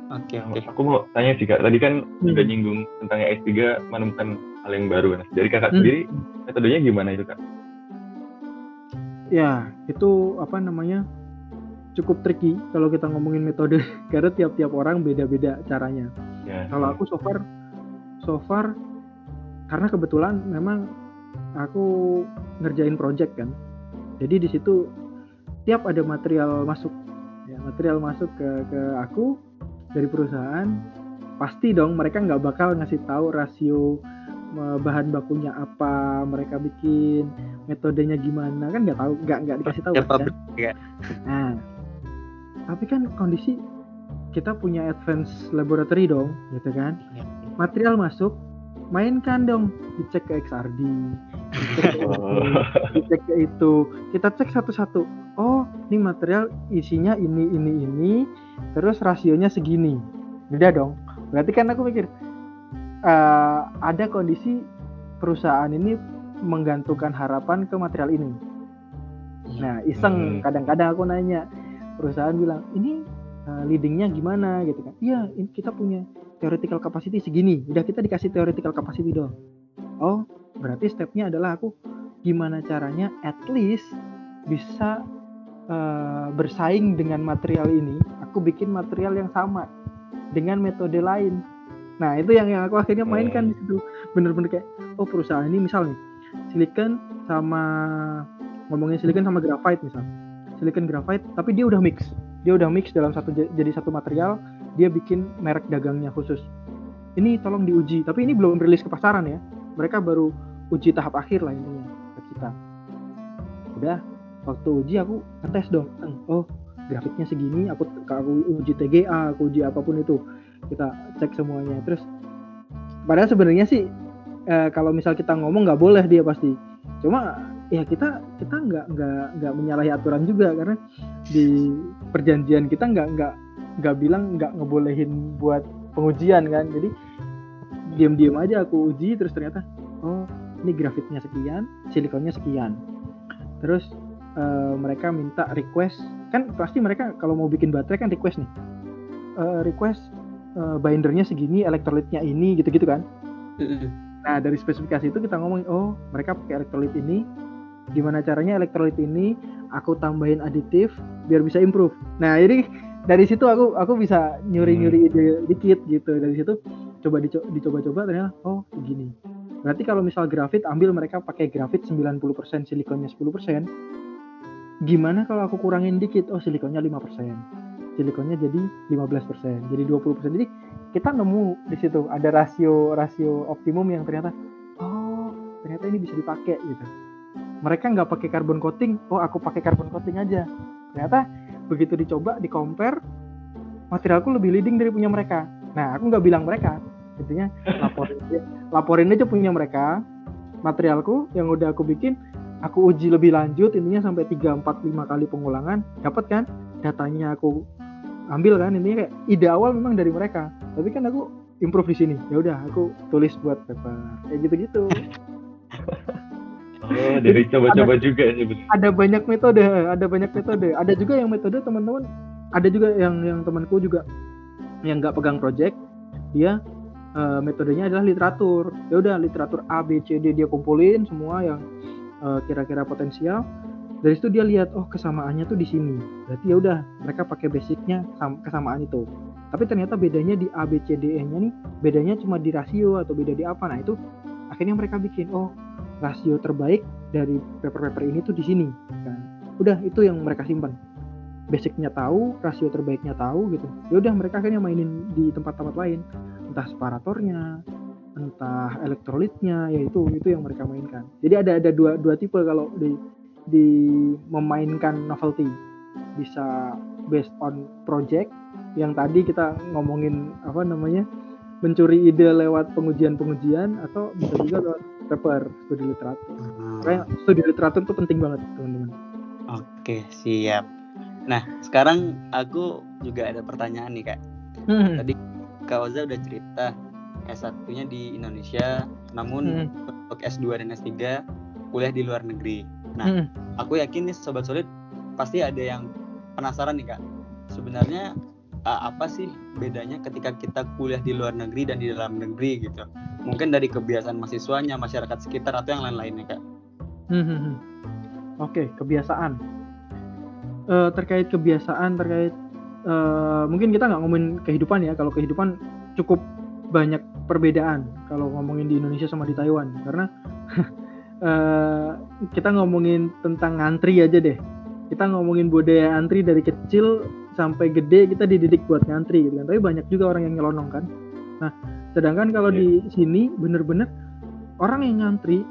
Speaker 2: Oke oke.
Speaker 3: Aku mau tanya sih kak, tadi kan
Speaker 4: Hmm.
Speaker 3: udah nyinggung tentang S3 menemukan hal yang baru. Nah, dari kakak
Speaker 4: Hmm.
Speaker 3: sendiri metodenya gimana itu kak?
Speaker 4: Ya, itu apa namanya? cukup tricky kalau kita ngomongin metode <laughs> karena tiap-tiap orang beda-beda caranya.
Speaker 3: Ya.
Speaker 4: Kalau aku so far so far karena kebetulan memang aku ngerjain project kan. Jadi di situ setiap ada material masuk ya material masuk ke ke aku dari perusahaan pasti dong mereka nggak bakal ngasih tahu rasio bahan bakunya apa mereka bikin metodenya gimana kan nggak tahu nggak nggak dikasih tahu
Speaker 2: Ya,
Speaker 4: kan?
Speaker 2: ya.
Speaker 4: Nah, tapi kan kondisi kita punya advance laboratory dong, gitu kan? Material masuk, mainkan dong, dicek ke XRD, dicek ke, <laughs>
Speaker 3: Oh.
Speaker 4: dicek ke itu, kita cek satu-satu. Oh, ini material isinya ini, ini, ini, terus rasionya segini. Beda dong. Berarti kan aku mikir, eh, ada kondisi perusahaan ini menggantungkan harapan ke material ini. Nah, iseng
Speaker 3: Hmm.
Speaker 4: kadang-kadang aku nanya perusahaan bilang, "Ini uh, leadingnya gimana?" gitu kan. "Iya, kita punya theoretical capacity segini. Udah kita dikasih theoretical capacity dong." Oh, berarti stepnya adalah aku gimana caranya at least bisa uh, bersaing dengan material ini. Aku bikin material yang sama dengan metode lain. Nah, itu yang yang aku akhirnya mainkan di situ. Bener-bener kayak, oh perusahaan ini misal nih, silicon sama ngomongin silicon sama graphite misal silicon graphite tapi dia udah mix dia udah mix dalam satu jadi satu material dia bikin merek dagangnya khusus. Ini tolong diuji tapi ini belum rilis ke pasaran ya. Mereka baru uji tahap akhir lah intinya ke kita. Udah waktu uji aku ngetes dong. Oh grafiknya segini aku aku uji TGA aku uji apa pun itu. Kita cek semuanya. Terus padahal sebenarnya sih eh, kalau misal kita ngomong nggak boleh dia pasti. Cuma ya kita kita nggak nggak nggak menyalahi aturan juga karena di perjanjian kita nggak nggak nggak bilang nggak ngebolehin buat pengujian kan. Jadi diam-diam aja aku uji terus ternyata oh ini grafitnya sekian silikonnya sekian. Terus eh, mereka minta request. Kan pasti mereka kalau mau bikin baterai kan request nih. Eh, request eh, bindernya segini elektrolitnya ini gitu-gitu kan. Nah dari spesifikasi itu kita ngomongin oh mereka pakai elektrolit ini. Gimana caranya elektrolit ini aku tambahin aditif biar bisa improve. Nah jadi dari situ aku aku bisa nyuri-nyuri ide dikit gitu dari situ coba dico- dicoba-coba ternyata oh begini. Berarti kalau misal grafit ambil mereka pakai grafit 90% silikonnya 10%. Gimana kalau aku kurangin dikit? Oh silikonnya 5%. Silikonnya jadi 15%, jadi 20%. Jadi kita nemu di situ ada rasio rasio optimum yang ternyata oh ternyata ini bisa dipakai gitu mereka nggak pakai carbon coating oh aku pakai carbon coating aja ternyata begitu dicoba di compare materialku lebih leading dari punya mereka. Nah aku nggak bilang mereka. Intinya <laughs> laporin aja laporin aja punya mereka materialku yang udah aku bikin aku uji lebih lanjut intinya sampai 3, 4, 5 kali pengulangan dapat kan? Datanya aku ambil kan? Intinya kayak ide awal memang dari mereka. Tapi kan aku improve di sini. Ya udah aku tulis buat paper. Kayak gitu-gitu <laughs>
Speaker 3: Oh, dari coba-coba juga ya.
Speaker 4: ada banyak metode ada banyak metode. Ada juga yang metode teman-teman. Ada juga yang yang temanku juga yang nggak pegang project. Dia eh, metodenya adalah literatur. Ya udah literatur A B C D dia kumpulin semua yang eh, kira-kira potensial. Dari situ dia lihat oh kesamaannya tuh di sini. Berarti ya udah mereka pakai basicnya sam- kesamaan itu. Tapi ternyata bedanya di A B C D E nya nih bedanya cuma di rasio atau beda di apa. Nah itu akhirnya mereka bikin oh rasio terbaik dari paper-paper ini tuh di sini kan. Udah itu yang mereka simpan. Basicnya tahu rasio terbaiknya tahu gitu. Ya udah mereka akhirnya mainin di tempat-tempat lain. Entah separatornya entah elektrolitnya ya itu itu yang mereka mainkan. Jadi ada ada dua dua tipe kalau di di memainkan novelty. Bisa based on project yang tadi kita ngomongin apa namanya mencuri ide lewat pengujian-pengujian atau bisa juga paper studi literatur. Makanya studi literatur itu penting banget teman-teman.
Speaker 2: Oke, siap. Nah, sekarang aku juga ada pertanyaan nih, Kak.
Speaker 4: Hmm.
Speaker 2: Tadi Kak Oza udah cerita S1-nya di Indonesia, namun
Speaker 4: Hmm.
Speaker 2: untuk S2 dan S3 kuliah di luar negeri. Nah,
Speaker 4: Hmm.
Speaker 2: aku yakin nih sobat solid pasti ada yang penasaran nih, Kak. Sebenarnya uh, apa sih bedanya ketika kita kuliah di luar negeri dan di dalam negeri gitu? Mungkin dari kebiasaan mahasiswanya, masyarakat sekitar atau yang lain-lainnya, Kak.
Speaker 4: Hmm, hmm, hmm. Oke, kebiasaan. Eh, terkait kebiasaan, terkait eh, mungkin kita nggak ngomongin kehidupan ya. Kalau kehidupan cukup banyak perbedaan kalau ngomongin di Indonesia sama di Taiwan, karena <laughs> eh, kita ngomongin tentang ngantri aja deh. kita ngomongin budaya antri dari kecil sampai gede kita dididik buat ngantri gitu kan tapi banyak juga orang yang nyelonong kan nah sedangkan kalau di sini bener-bener orang yang ngantri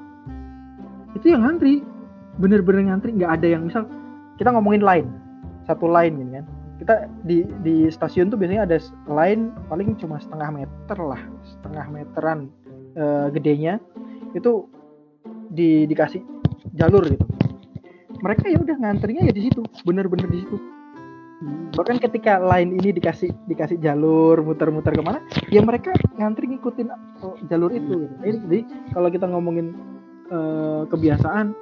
Speaker 4: itu yang ngantri. Bener-bener ngantri nggak ada yang misal kita ngomongin line. Satu line gini kan. Kita di di stasiun tuh biasanya ada line paling cuma setengah meter lah. Setengah meteran eh, gedenya. Itu di dikasih jalur gitu. Mereka ya udah ngantrinya ya di situ. Bener-bener di situ bahkan ketika line ini dikasih dikasih jalur muter-muter ke mana ya mereka ngantri ngikutin oh, jalur itu gitu. jadi, kalau kita ngomongin eh, kebiasaan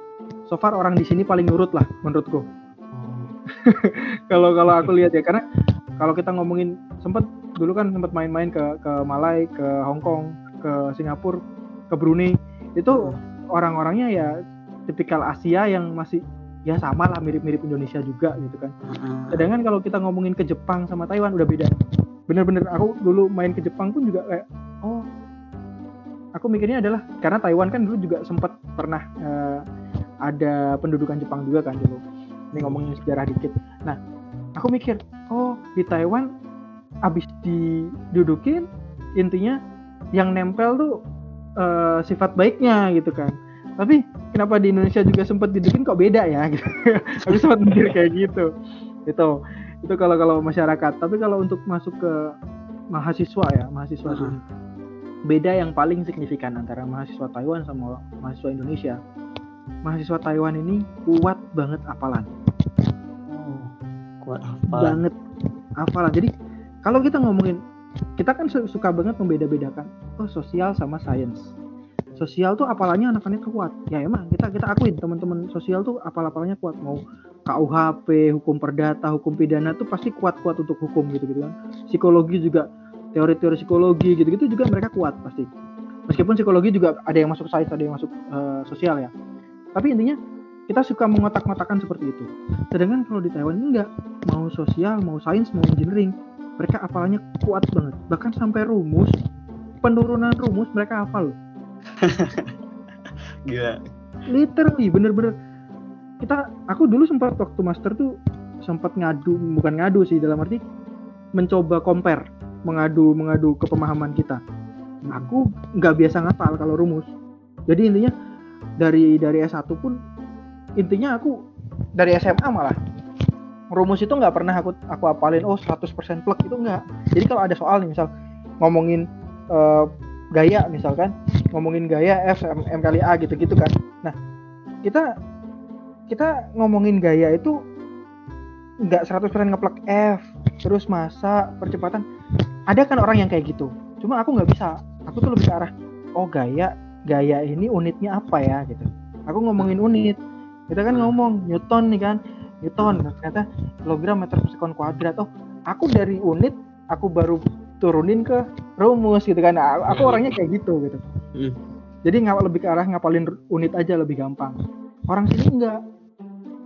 Speaker 4: so far orang di sini paling nurut lah menurutku <laughs> kalau kalau aku lihat ya karena kalau kita ngomongin sempat dulu kan sempat main-main ke ke Malai ke Hong Kong ke Singapura ke Brunei itu orang-orangnya ya tipikal Asia yang masih ya sama lah mirip-mirip Indonesia juga gitu kan. Sedangkan kalau kita ngomongin ke Jepang sama Taiwan udah beda. Bener-bener aku dulu main ke Jepang pun juga kayak oh aku mikirnya adalah karena Taiwan kan dulu juga sempat pernah eh, ada pendudukan Jepang juga kan dulu. Ini ngomongin sejarah dikit. Nah aku mikir oh di Taiwan abis didudukin intinya yang nempel tuh eh, sifat baiknya gitu kan tapi kenapa di Indonesia juga sempat didudukin kok beda ya? <laughs> Gitu. aku sempat mikir kayak gitu. Itu itu kalau kalau masyarakat. Tapi kalau untuk masuk ke mahasiswa ya mahasiswa
Speaker 2: Ah.
Speaker 4: sini. Beda yang paling signifikan antara mahasiswa Taiwan sama mahasiswa Indonesia. Mahasiswa Taiwan ini kuat banget hafalan
Speaker 2: Oh, kuat apa?
Speaker 4: banget hafalan jadi kalau kita ngomongin kita kan su- suka banget membeda-bedakan oh sosial sama sains sosial tuh apalannya anak-anak kuat. Ya emang kita kita akuin teman-teman sosial tuh apal-apalnya kuat. Mau KUHP hukum perdata hukum pidana tuh pasti kuat-kuat untuk hukum gitu gitu kan. Psikologi juga teori-teori psikologi gitu-gitu juga mereka kuat pasti. Meskipun psikologi juga ada yang masuk sains ada yang masuk eh, sosial ya. Tapi intinya kita suka mengotak-ngotakan seperti itu. Sedangkan kalau di Taiwan enggak. Mau sosial mau sains mau engineering mereka hafalannya kuat banget. Bahkan sampai rumus penurunan rumus mereka hafal loh. <laughs>
Speaker 2: Gila.
Speaker 4: literally bener-bener. Kita aku dulu sempat waktu master tuh sempat ngadu bukan ngadu sih dalam arti mencoba compare mengadu mengadu ke pemahaman kita. Aku nggak biasa ngapal kalau rumus. Jadi intinya dari dari S1 pun intinya aku dari SMA malah. Rumus itu nggak pernah aku aku apalin oh 100% plek itu enggak jadi kalau ada soal nih misal ngomongin eh, gaya misalkan ngomongin gaya F M, M kali A gitu-gitu kan. Nah kita kita ngomongin gaya itu nggak 100% ngeplek F terus masa percepatan. Ada kan orang yang kayak gitu. Cuma aku nggak bisa. Aku tuh lebih ke arah oh gaya gaya ini unitnya apa ya? Gitu. Aku ngomongin unit. Kita kan ngomong Newton nih kan. Newton ternyata kilogram meter per sekon kuadrat. Oh aku dari unit aku baru turunin ke rumus gitu kan. Nah, aku
Speaker 2: Hmm.
Speaker 4: orangnya kayak gitu gitu.
Speaker 2: Hmm.
Speaker 4: jadi ngapal lebih ke arah ngapalin unit aja lebih gampang. Orang sini enggak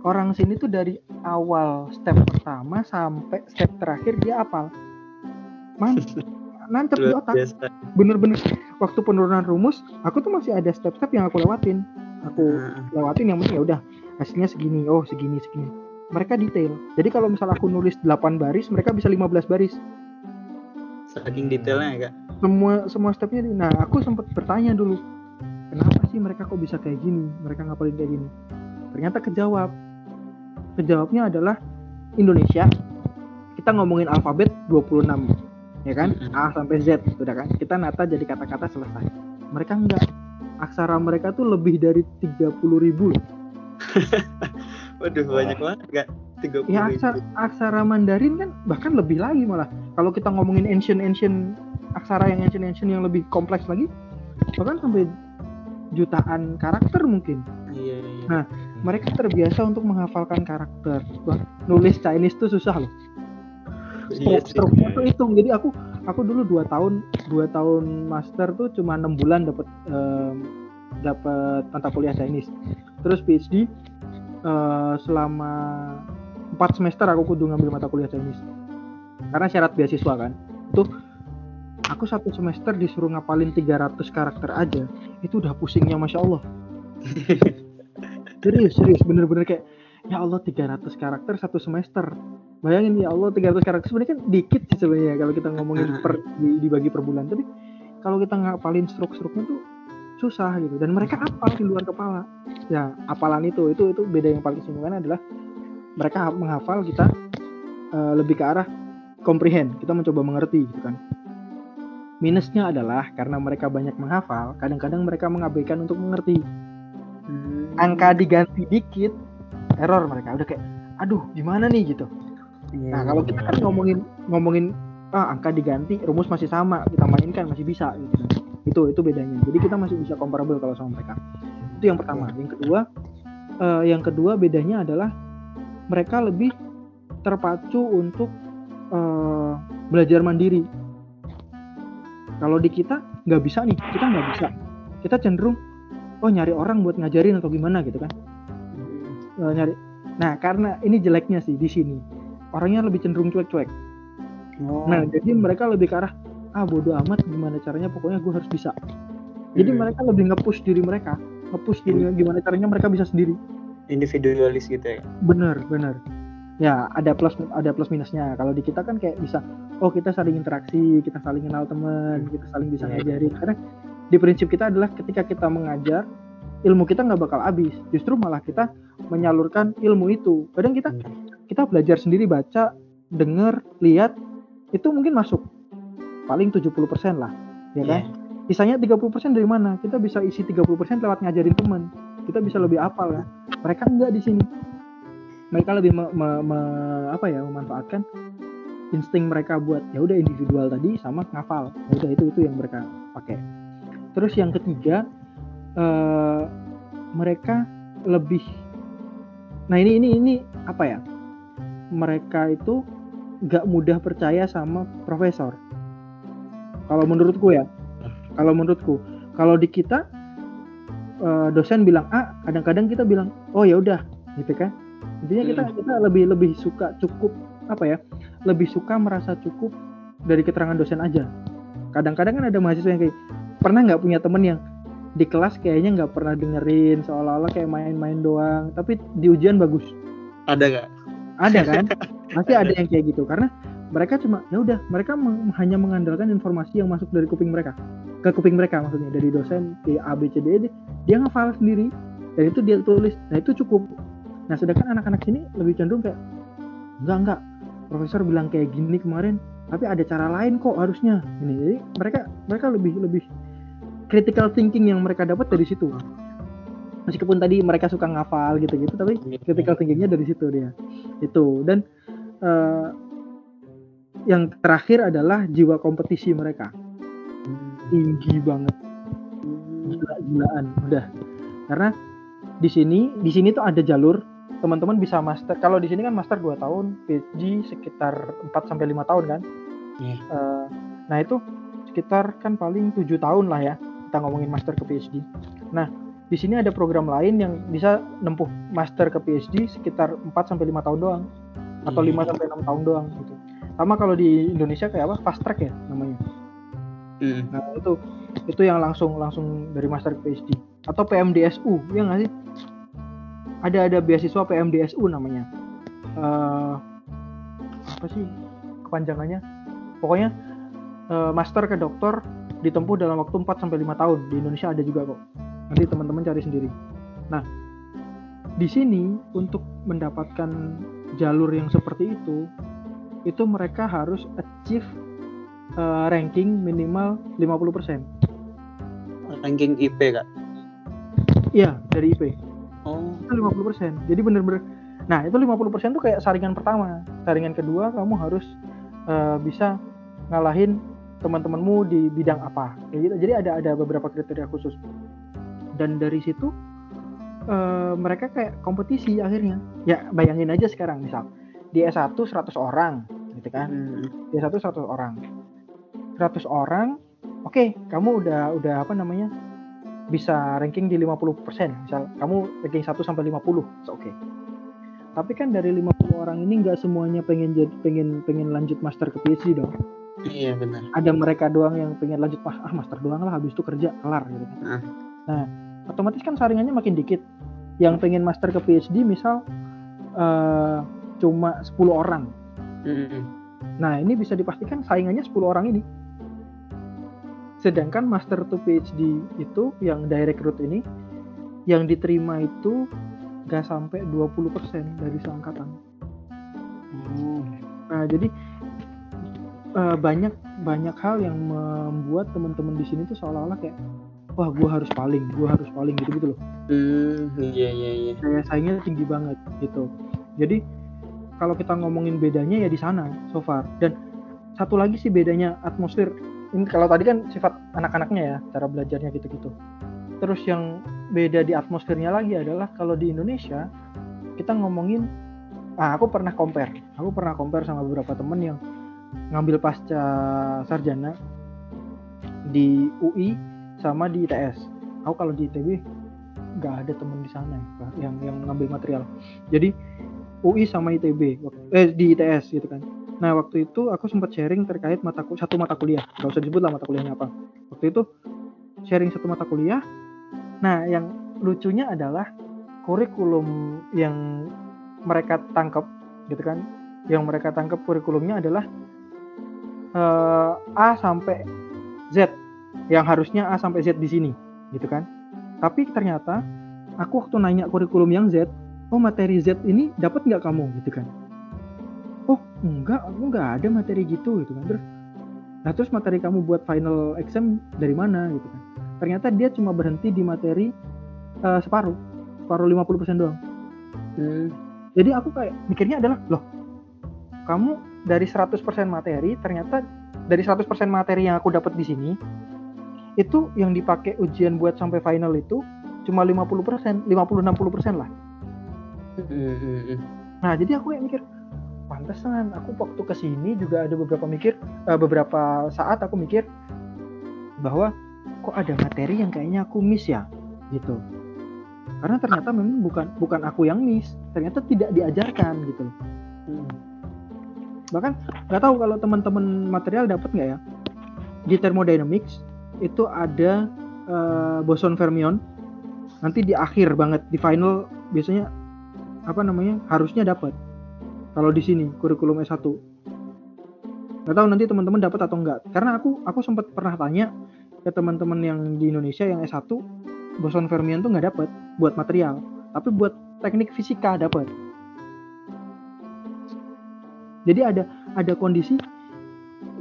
Speaker 4: orang sini tuh dari awal step pertama sampai step terakhir dia apal mantap <laughs> nancep di otak. bener-bener waktu penurunan rumus aku tuh masih ada step-step yang aku lewatin. Aku
Speaker 2: Nah,
Speaker 4: lewatin yang penting ya udah hasilnya segini oh segini segini. Mereka detail. Jadi kalau misal aku nulis 8 baris mereka bisa 15 baris
Speaker 2: saking detailnya ya kak.
Speaker 4: Semua semua stepnya nah aku sempat bertanya dulu kenapa sih mereka kok bisa kayak gini? Mereka ngapalin kayak gini? Ternyata kejawab. Kejawabnya adalah Indonesia. Kita ngomongin alfabet 26 ya kan? A sampai Z sudah kan? Kita nata jadi kata-kata selesai. Mereka enggak. Aksara mereka tuh lebih dari 30 ribu <laughs>
Speaker 2: Waduh banyak banget enggak 30
Speaker 4: ya aksara, aksara Mandarin kan bahkan lebih lagi malah. Kalau kita ngomongin ancient ancient aksara yang ancient ancient yang lebih kompleks lagi bahkan sampai jutaan karakter mungkin.
Speaker 2: Iya, iya.
Speaker 4: nah mereka terbiasa untuk menghafalkan karakter. Bah, nulis Chinese tuh susah loh. Stroke
Speaker 2: iya,
Speaker 4: iya, tuh hitung. Jadi aku aku dulu dua tahun dua tahun master tuh cuma enam bulan dapat um, dapat mata kuliah Chinese. Terus PhD uh, eh, selama empat semester aku kudu ngambil mata kuliah Chinese. Karena syarat beasiswa kan. Tuh aku satu semester disuruh ngapalin 300 karakter aja itu udah pusingnya masya Allah. <laughs> Serius serius bener-bener kayak ya Allah 300 karakter satu semester. Bayangin ya Allah 300 karakter. Sebenarnya kan dikit sih sebenarnya kalau kita ngomongin <laughs> per di- dibagi per bulan. Tapi kalau kita ngapalin stroke-stroke-nya tuh susah gitu. Dan mereka apal di luar kepala? Ya apalan itu itu itu beda yang paling signifikan adalah mereka ha- menghafal kita eh, lebih ke arah comprehend kita mencoba mengerti gitu kan. Minusnya adalah karena mereka banyak menghafal kadang-kadang mereka mengabaikan untuk mengerti.
Speaker 2: Hmm.
Speaker 4: angka diganti dikit error mereka. Udah kayak aduh gimana nih? gitu.
Speaker 2: Iya,
Speaker 4: nah kalau
Speaker 2: iya.
Speaker 4: kita kan ngomongin ngomongin ah angka diganti rumus masih sama kita mainkan masih bisa gitu kan. itu itu bedanya. Jadi kita masih bisa comparable kalau sama mereka. Itu yang pertama. Yang kedua eh, yang kedua bedanya adalah mereka lebih terpacu untuk eh, belajar mandiri kalau di kita nggak bisa nih kita nggak bisa kita cenderung oh nyari orang buat ngajarin atau gimana gitu kan
Speaker 2: Hmm.
Speaker 4: Eh, nyari nah karena ini jeleknya sih di sini orangnya lebih cenderung cuek-cuek
Speaker 2: Oh.
Speaker 4: Nah, jadi mereka lebih ke arah ah bodoh amat gimana caranya pokoknya gue harus bisa. Jadi
Speaker 2: Hmm.
Speaker 4: mereka lebih nge-push diri mereka, nge-push diri gimana caranya mereka bisa sendiri.
Speaker 2: Individualis gitu ya.
Speaker 4: Bener, bener. Ya, ada plus ada plus minusnya. Kalau di kita kan kayak bisa oh kita saling interaksi, kita saling kenal teman, kita saling bisa
Speaker 2: Iya.
Speaker 4: ngajarin. Karena di prinsip kita adalah ketika kita mengajar ilmu kita nggak bakal habis. Justru malah kita menyalurkan ilmu itu. Kadang kita kita belajar sendiri baca, denger, lihat itu mungkin masuk paling 70% lah, ya kan? Sisanya 30% dari mana? Kita bisa isi 30% lewat ngajarin teman. Kita bisa lebih apal ya. Mereka enggak di sini. Mereka lebih me- me- me- apa ya memanfaatkan insting mereka buat ya udah individual tadi sama ngafal. Ya udah itu itu yang mereka pakai. Terus yang ketiga eh, mereka lebih Nah, ini ini ini apa ya? Mereka itu nggak mudah percaya sama profesor. Kalau menurutku ya, kalau menurutku, kalau di kita eh, dosen bilang A, kadang-kadang kita bilang oh ya udah, gitu kan? Intinya kita kita lebih lebih suka cukup apa ya? Lebih suka merasa cukup dari keterangan dosen aja. Kadang-kadang kan ada mahasiswa yang kayak pernah nggak punya temen yang di kelas kayaknya nggak pernah dengerin seolah-olah kayak main-main doang, tapi di ujian bagus
Speaker 2: Ada gak?
Speaker 4: ada kan <laughs> pasti ada yang kayak gitu karena mereka cuma ya udah mereka meng- hanya mengandalkan informasi yang masuk dari kuping mereka ke kuping mereka maksudnya. Dari dosen di A B C D E dia, ngafal sendiri. Dan itu dia tulis. Nah itu cukup. Nah sedangkan anak-anak sini lebih cenderung kayak enggak enggak. Profesor bilang kayak gini kemarin tapi ada cara lain kok harusnya. Ini jadi mereka mereka lebih lebih critical thinking yang mereka dapat dari situ. Meskipun tadi mereka suka ngafal gitu-gitu tapi critical thinkingnya dari situ dia. Itu. Dan eh, yang terakhir adalah jiwa kompetisi mereka tinggi banget gila-gilaan udah karena di sini di sini tuh ada jalur teman-teman bisa master kalau di sini kan master 2 tahun PhD sekitar 4 sampai 5 tahun kan
Speaker 2: Iya.
Speaker 4: Eh, nah itu sekitar kan paling tujuh tahun lah ya kita ngomongin master ke PhD nah di sini ada program lain yang bisa nempuh master ke PhD sekitar 4 sampai 5 tahun doang atau 5
Speaker 2: Hmm.
Speaker 4: sampai 6 tahun doang gitu. Sama kalau di Indonesia kayak apa? Fast track ya namanya.
Speaker 2: Hmm.
Speaker 4: Nah, itu itu yang langsung langsung dari master PhD atau PMDSU ya nggak sih? Ada ada beasiswa PMDSU namanya. Eh, apa sih kepanjangannya? Pokoknya eh, master ke dokter ditempuh dalam waktu 4 sampai 5 tahun. Di Indonesia ada juga kok. Nanti teman-teman cari sendiri. Nah, di sini untuk mendapatkan jalur yang seperti itu itu mereka harus achieve eh, ranking minimal 50%.
Speaker 2: Ranking IP kak.
Speaker 4: Iya, dari IP.
Speaker 2: Oh.
Speaker 4: Itu 50%. Jadi bener-bener Nah, itu 50% tuh kayak saringan pertama. Saringan kedua kamu harus eh, bisa ngalahin teman-temanmu di bidang apa. Kayak gitu. Jadi ada ada beberapa kriteria khusus. Dan dari situ eh, mereka kayak kompetisi akhirnya. Ya, bayangin aja sekarang misal di S1 100 orang gitu kan.
Speaker 2: Hmm.
Speaker 4: Di S1 100 orang. 100 orang, oke, kamu udah udah apa namanya? bisa ranking di 50%. Misal kamu ranking 1 sampai 50, so oke. Tapi kan dari 50 orang ini nggak semuanya pengen jadi pengen pengen lanjut master ke PhD dong.
Speaker 2: Iya benar.
Speaker 4: Ada mereka doang yang pengen lanjut ah, ah master doang lah habis itu kerja kelar gitu kan.
Speaker 2: Ah.
Speaker 4: Nah, otomatis kan saringannya makin dikit. Yang pengen master ke PhD misal eh, cuma 10 orang.
Speaker 2: Mm-mm.
Speaker 4: Nah, ini bisa dipastikan saingannya 10 orang ini. Sedangkan master to PhD itu yang direct route ini yang diterima itu gak sampai 20% dari seangkatan.
Speaker 2: Oh.
Speaker 4: Nah, jadi eh, banyak banyak hal yang membuat teman-teman di sini tuh seolah-olah kayak wah gua harus paling, gua harus paling gitu gitu loh.
Speaker 2: Hmm, iya iya iya.
Speaker 4: Daya saingnya tinggi banget gitu. Jadi kalau kita ngomongin bedanya ya di sana so far. Dan satu lagi sih bedanya atmosfer. Ini kalau tadi kan sifat anak-anaknya ya, cara belajarnya gitu-gitu. Terus yang beda di atmosfernya lagi adalah kalau di Indonesia kita ngomongin ah aku pernah compare. Aku pernah compare sama beberapa temen yang ngambil pasca sarjana di UI sama di ITS. Aku kalau di ITB nggak ada temen di sana ya, yang yang ngambil material. Jadi UI sama ITB eh di ITS gitu kan. Nah waktu itu aku sempat sharing terkait mata satu mata kuliah. Gak usah disebut lah mata kuliahnya apa. Waktu itu sharing satu mata kuliah. Nah yang lucunya adalah kurikulum yang mereka tangkap gitu kan. Yang mereka tangkap kurikulumnya adalah eh, A sampai Z yang harusnya A sampai Z di sini gitu kan. Tapi ternyata aku waktu nanya kurikulum yang Z, oh materi Z ini dapat nggak kamu gitu kan? Oh enggak, aku nggak ada materi gitu gitu kan. Terus, nah terus materi kamu buat final exam dari mana gitu kan? Ternyata dia cuma berhenti di materi eh, separuh, separuh 50% doang.
Speaker 2: Hmm.
Speaker 4: Jadi aku kayak mikirnya adalah loh, kamu dari 100% materi ternyata dari 100% materi yang aku dapat di sini itu yang dipakai ujian buat sampai final itu cuma 50%, 50 60% lah.
Speaker 2: Hmm, hmm, hmm.
Speaker 4: Nah, jadi aku kayak mikir pantesan aku waktu ke sini juga ada beberapa mikir eh, beberapa saat aku mikir bahwa kok ada materi yang kayaknya aku miss ya gitu. Karena ternyata memang bukan bukan aku yang miss, ternyata tidak diajarkan gitu.
Speaker 2: Hmm.
Speaker 4: bahkan nggak tahu kalau teman-teman material dapat nggak ya di thermodynamics itu ada eh, boson fermion nanti di akhir banget di final biasanya apa namanya harusnya dapat kalau di sini kurikulum S1 nggak tahu nanti teman-teman dapat atau enggak karena aku aku sempat pernah tanya ke teman-teman yang di Indonesia yang S1 boson fermion tuh nggak dapat buat material tapi buat teknik fisika dapat. Jadi ada ada kondisi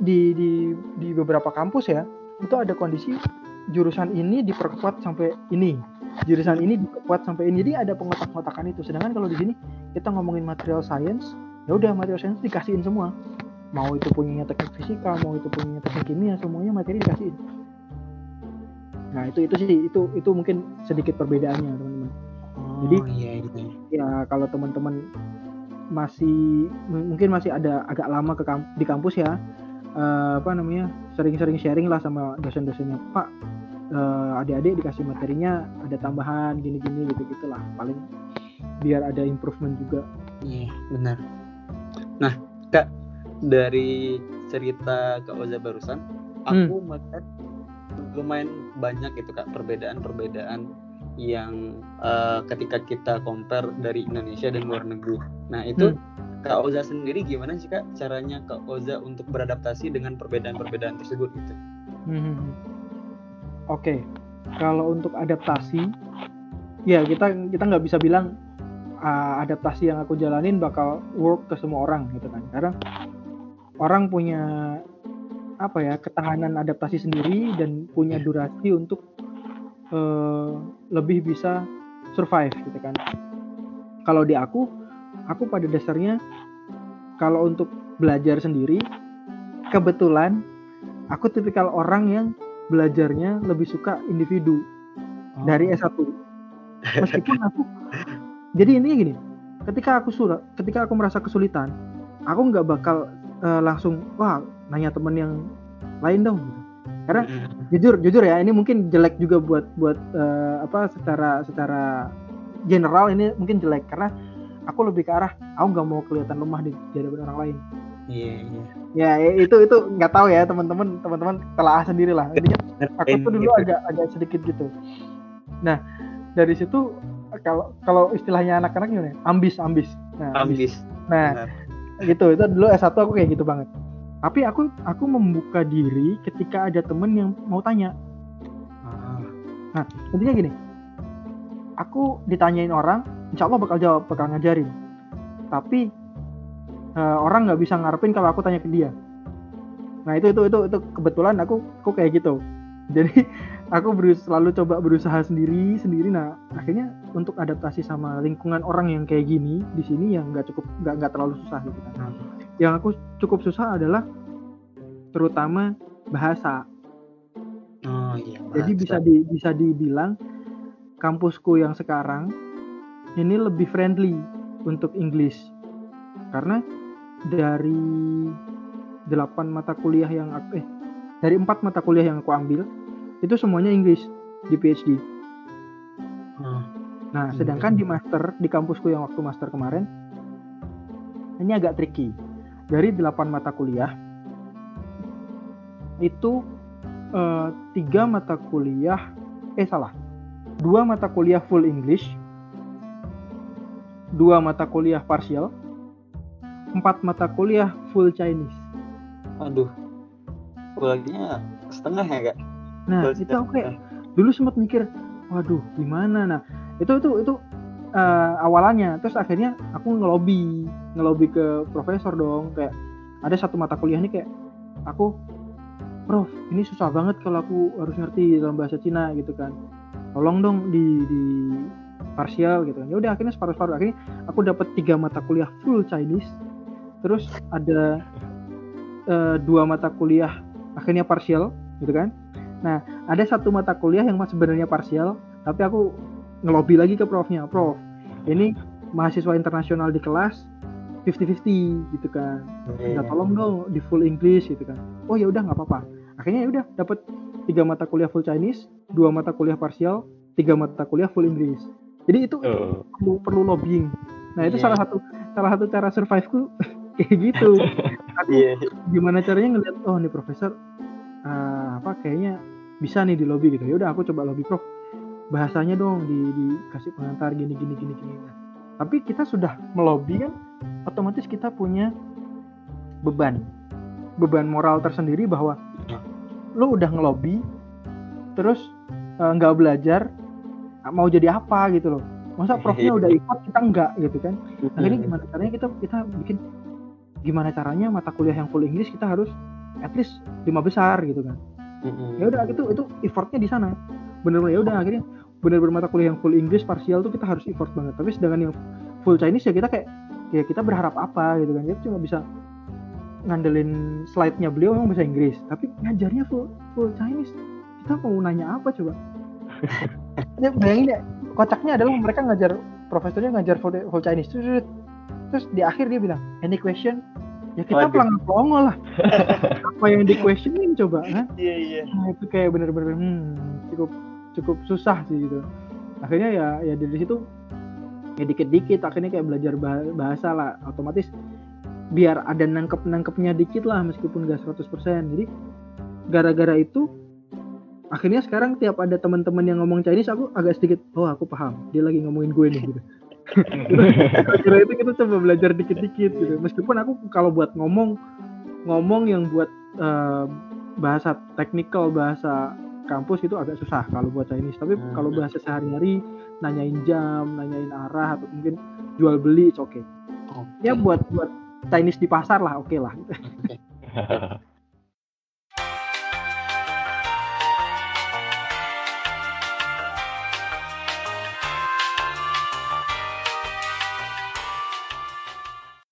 Speaker 4: di di di beberapa kampus ya itu ada kondisi jurusan ini diperkuat sampai ini jurusan ini diperkuat sampai ini. Jadi ada pengotak-ngotakan itu. Sedangkan kalau di sini kita ngomongin material science ya udah material science dikasihin semua. Mau itu punyanya teknik fisika mau itu punyanya teknik kimia semuanya materi dikasihin. Nah itu itu sih itu itu mungkin sedikit perbedaannya teman-teman.
Speaker 2: Oh,
Speaker 4: Jadi-
Speaker 2: iya iya.
Speaker 4: ya kalau teman-teman masih mungkin masih ada agak lama ke kamp- di kampus ya eh, apa namanya sering-sering sharing lah sama dosen-dosennya. Pak eh, adik-adik dikasih materinya ada tambahan gini-gini gitu gitulah paling biar ada improvement juga
Speaker 2: Iya, benar. Nah, Kak, dari cerita Kak Oza barusan, aku melihat lumayan banyak gitu Kak perbedaan-perbedaan yang eh, ketika kita compare dari Indonesia dan luar negeri. Nah, itu Kak Oza sendiri gimana sih Kak caranya Kak Oza untuk beradaptasi dengan perbedaan-perbedaan tersebut gitu?
Speaker 4: Hmm. Oke, kalau untuk adaptasi, ya kita kita nggak bisa bilang ah, adaptasi yang aku jalanin bakal work ke semua orang gitu kan, karena orang punya apa ya ketahanan adaptasi sendiri dan punya
Speaker 2: Iya.
Speaker 4: durasi untuk eh, lebih bisa survive gitu kan. Kalau di aku, aku pada dasarnya kalau untuk belajar sendiri, kebetulan aku tipikal orang yang belajarnya lebih suka individu dari S1. Meskipun <laughs> aku jadi intinya gini, ketika aku sulit, ketika aku merasa kesulitan, aku nggak bakal eh, langsung wah nanya temen yang lain dong. gitu. Karena jujur jujur ya ini mungkin jelek juga buat buat eh, apa secara secara general ini mungkin jelek karena aku lebih ke arah aku nggak mau kelihatan lemah di, di hadapan orang lain.
Speaker 2: Iya, iya.
Speaker 4: Ya itu itu nggak tahu ya teman-teman teman-teman telah sendiri lah. Intinya aku tuh dulu
Speaker 2: Gitu.
Speaker 4: agak agak sedikit gitu. Nah dari situ kalau kalau istilahnya anak-anak gimana? ya? Ambis ambis. nah,
Speaker 2: ambis
Speaker 4: nah gitu itu dulu S1 aku kayak gitu banget tapi aku aku membuka diri ketika ada temen yang mau tanya nah intinya gini aku ditanyain orang insya Allah bakal jawab bakal ngajarin tapi eh, orang nggak bisa ngarepin kalau aku tanya ke dia. Nah itu itu itu itu kebetulan aku aku kayak gitu. <laughs> Jadi aku berus- selalu coba berusaha sendiri sendiri. Nah akhirnya untuk adaptasi sama lingkungan orang yang kayak gini di sini yang nggak cukup nggak nggak terlalu susah gitu kan. Yang aku cukup susah adalah terutama bahasa.
Speaker 2: Oh iya
Speaker 4: jadi bisa di bisa dibilang kampusku yang sekarang ini lebih friendly untuk English karena dari delapan mata kuliah yang aku eh dari empat mata kuliah yang aku ambil itu semuanya Inggris di PhD.
Speaker 2: Oh,
Speaker 4: Nah, sedangkan di master di kampusku yang waktu master kemarin ini agak tricky. Dari delapan mata kuliah itu eh, tiga mata kuliah eh salah dua mata kuliah full English dua mata kuliah partial empat mata kuliah full Chinese.
Speaker 2: Aduh. Kuliahnya setengah ya kak?
Speaker 4: Nah
Speaker 2: Full
Speaker 4: itu aku kayak
Speaker 2: Chinese.
Speaker 4: dulu sempat mikir waduh gimana nah? Itu itu itu eh, awalannya. Terus akhirnya aku ngelobi ngelobi ke profesor dong. Kayak ada satu mata kuliah ini kayak aku prof ini susah banget kalau aku harus ngerti dalam bahasa Cina gitu kan. Tolong dong di di parsial gitu kan. Ya udah akhirnya separuh separuh akhirnya aku dapat tiga mata kuliah full Chinese terus ada eh, dua mata kuliah akhirnya parsial gitu kan? Nah ada satu mata kuliah yang sebenarnya parsial tapi aku ngelobi lagi ke profnya prof ini mahasiswa internasional di kelas 50-50 gitu kan. Minta tolong dong di full English gitu kan. Oh ya udah nggak apa-apa. Akhirnya ya udah dapat tiga mata kuliah full Chinese dua mata kuliah parsial tiga mata kuliah full English. Jadi itu
Speaker 3: Oh.
Speaker 4: perlu perlu lobbying. Nah itu
Speaker 2: Iya.
Speaker 4: salah satu salah satu cara surviveku <laughs> kayak gitu. <laughs> Aku
Speaker 2: iya.
Speaker 4: gimana caranya ngeliat oh nih profesor eh, apa kayaknya bisa nih di lobby gitu. Ya udah aku coba lobby prof. Bahasanya dong di dikasih pengantar gini gini gini gini. Nah, tapi kita sudah melobi kan otomatis kita punya beban. Beban moral tersendiri bahwa lo udah ngelobi terus eh, nggak belajar mau jadi apa gitu loh. Masa profnya <laughs> udah ikut kita enggak gitu kan? Akhirnya gimana caranya kita kita bikin gimana caranya mata kuliah yang full Inggris kita harus at least lima besar gitu kan. Ya udah itu itu effortnya di sana. Bener-bener ya udah akhirnya bener-bener mata kuliah yang full Inggris parsial tuh kita harus effort banget. Tapi sedangkan yang full Chinese ya kita kayak ya kita berharap apa gitu kan. Kita cuma bisa ngandelin slide-nya beliau memang bahasa Inggris. Tapi ngajarnya full full Chinese. Kita mau nanya apa coba? <laughs> Ya bayangin ya kocaknya adalah mereka ngajar profesornya ngajar full, full Chinese terus, di akhir dia bilang any question? Ya kita pelang pelongo lah. <laughs> Apa yang di questionin coba kan?
Speaker 2: Iya iya.
Speaker 4: Nah, itu kayak bener-bener hmm, cukup cukup susah sih gitu. Akhirnya ya ya dari situ ya dikit-dikit akhirnya kayak belajar bah- bahasa lah otomatis biar ada nangkep nangkepnya dikit lah meskipun gak 100% jadi gara-gara itu akhirnya sekarang tiap ada teman-teman yang ngomong Chinese aku agak sedikit oh aku paham. Dia lagi ngomongin gue nih gitu gara-gara itu kita coba belajar dikit-dikit gitu. Meskipun aku kalau buat ngomong ngomong yang buat eh, bahasa teknikal bahasa kampus itu agak susah kalau buat Chinese. Tapi
Speaker 2: Hmm.
Speaker 4: kalau bahasa sehari-hari nanyain jam nanyain arah atau mungkin jual beli it's okay. Ya buat buat Chinese di pasar lah oke lah <laughs>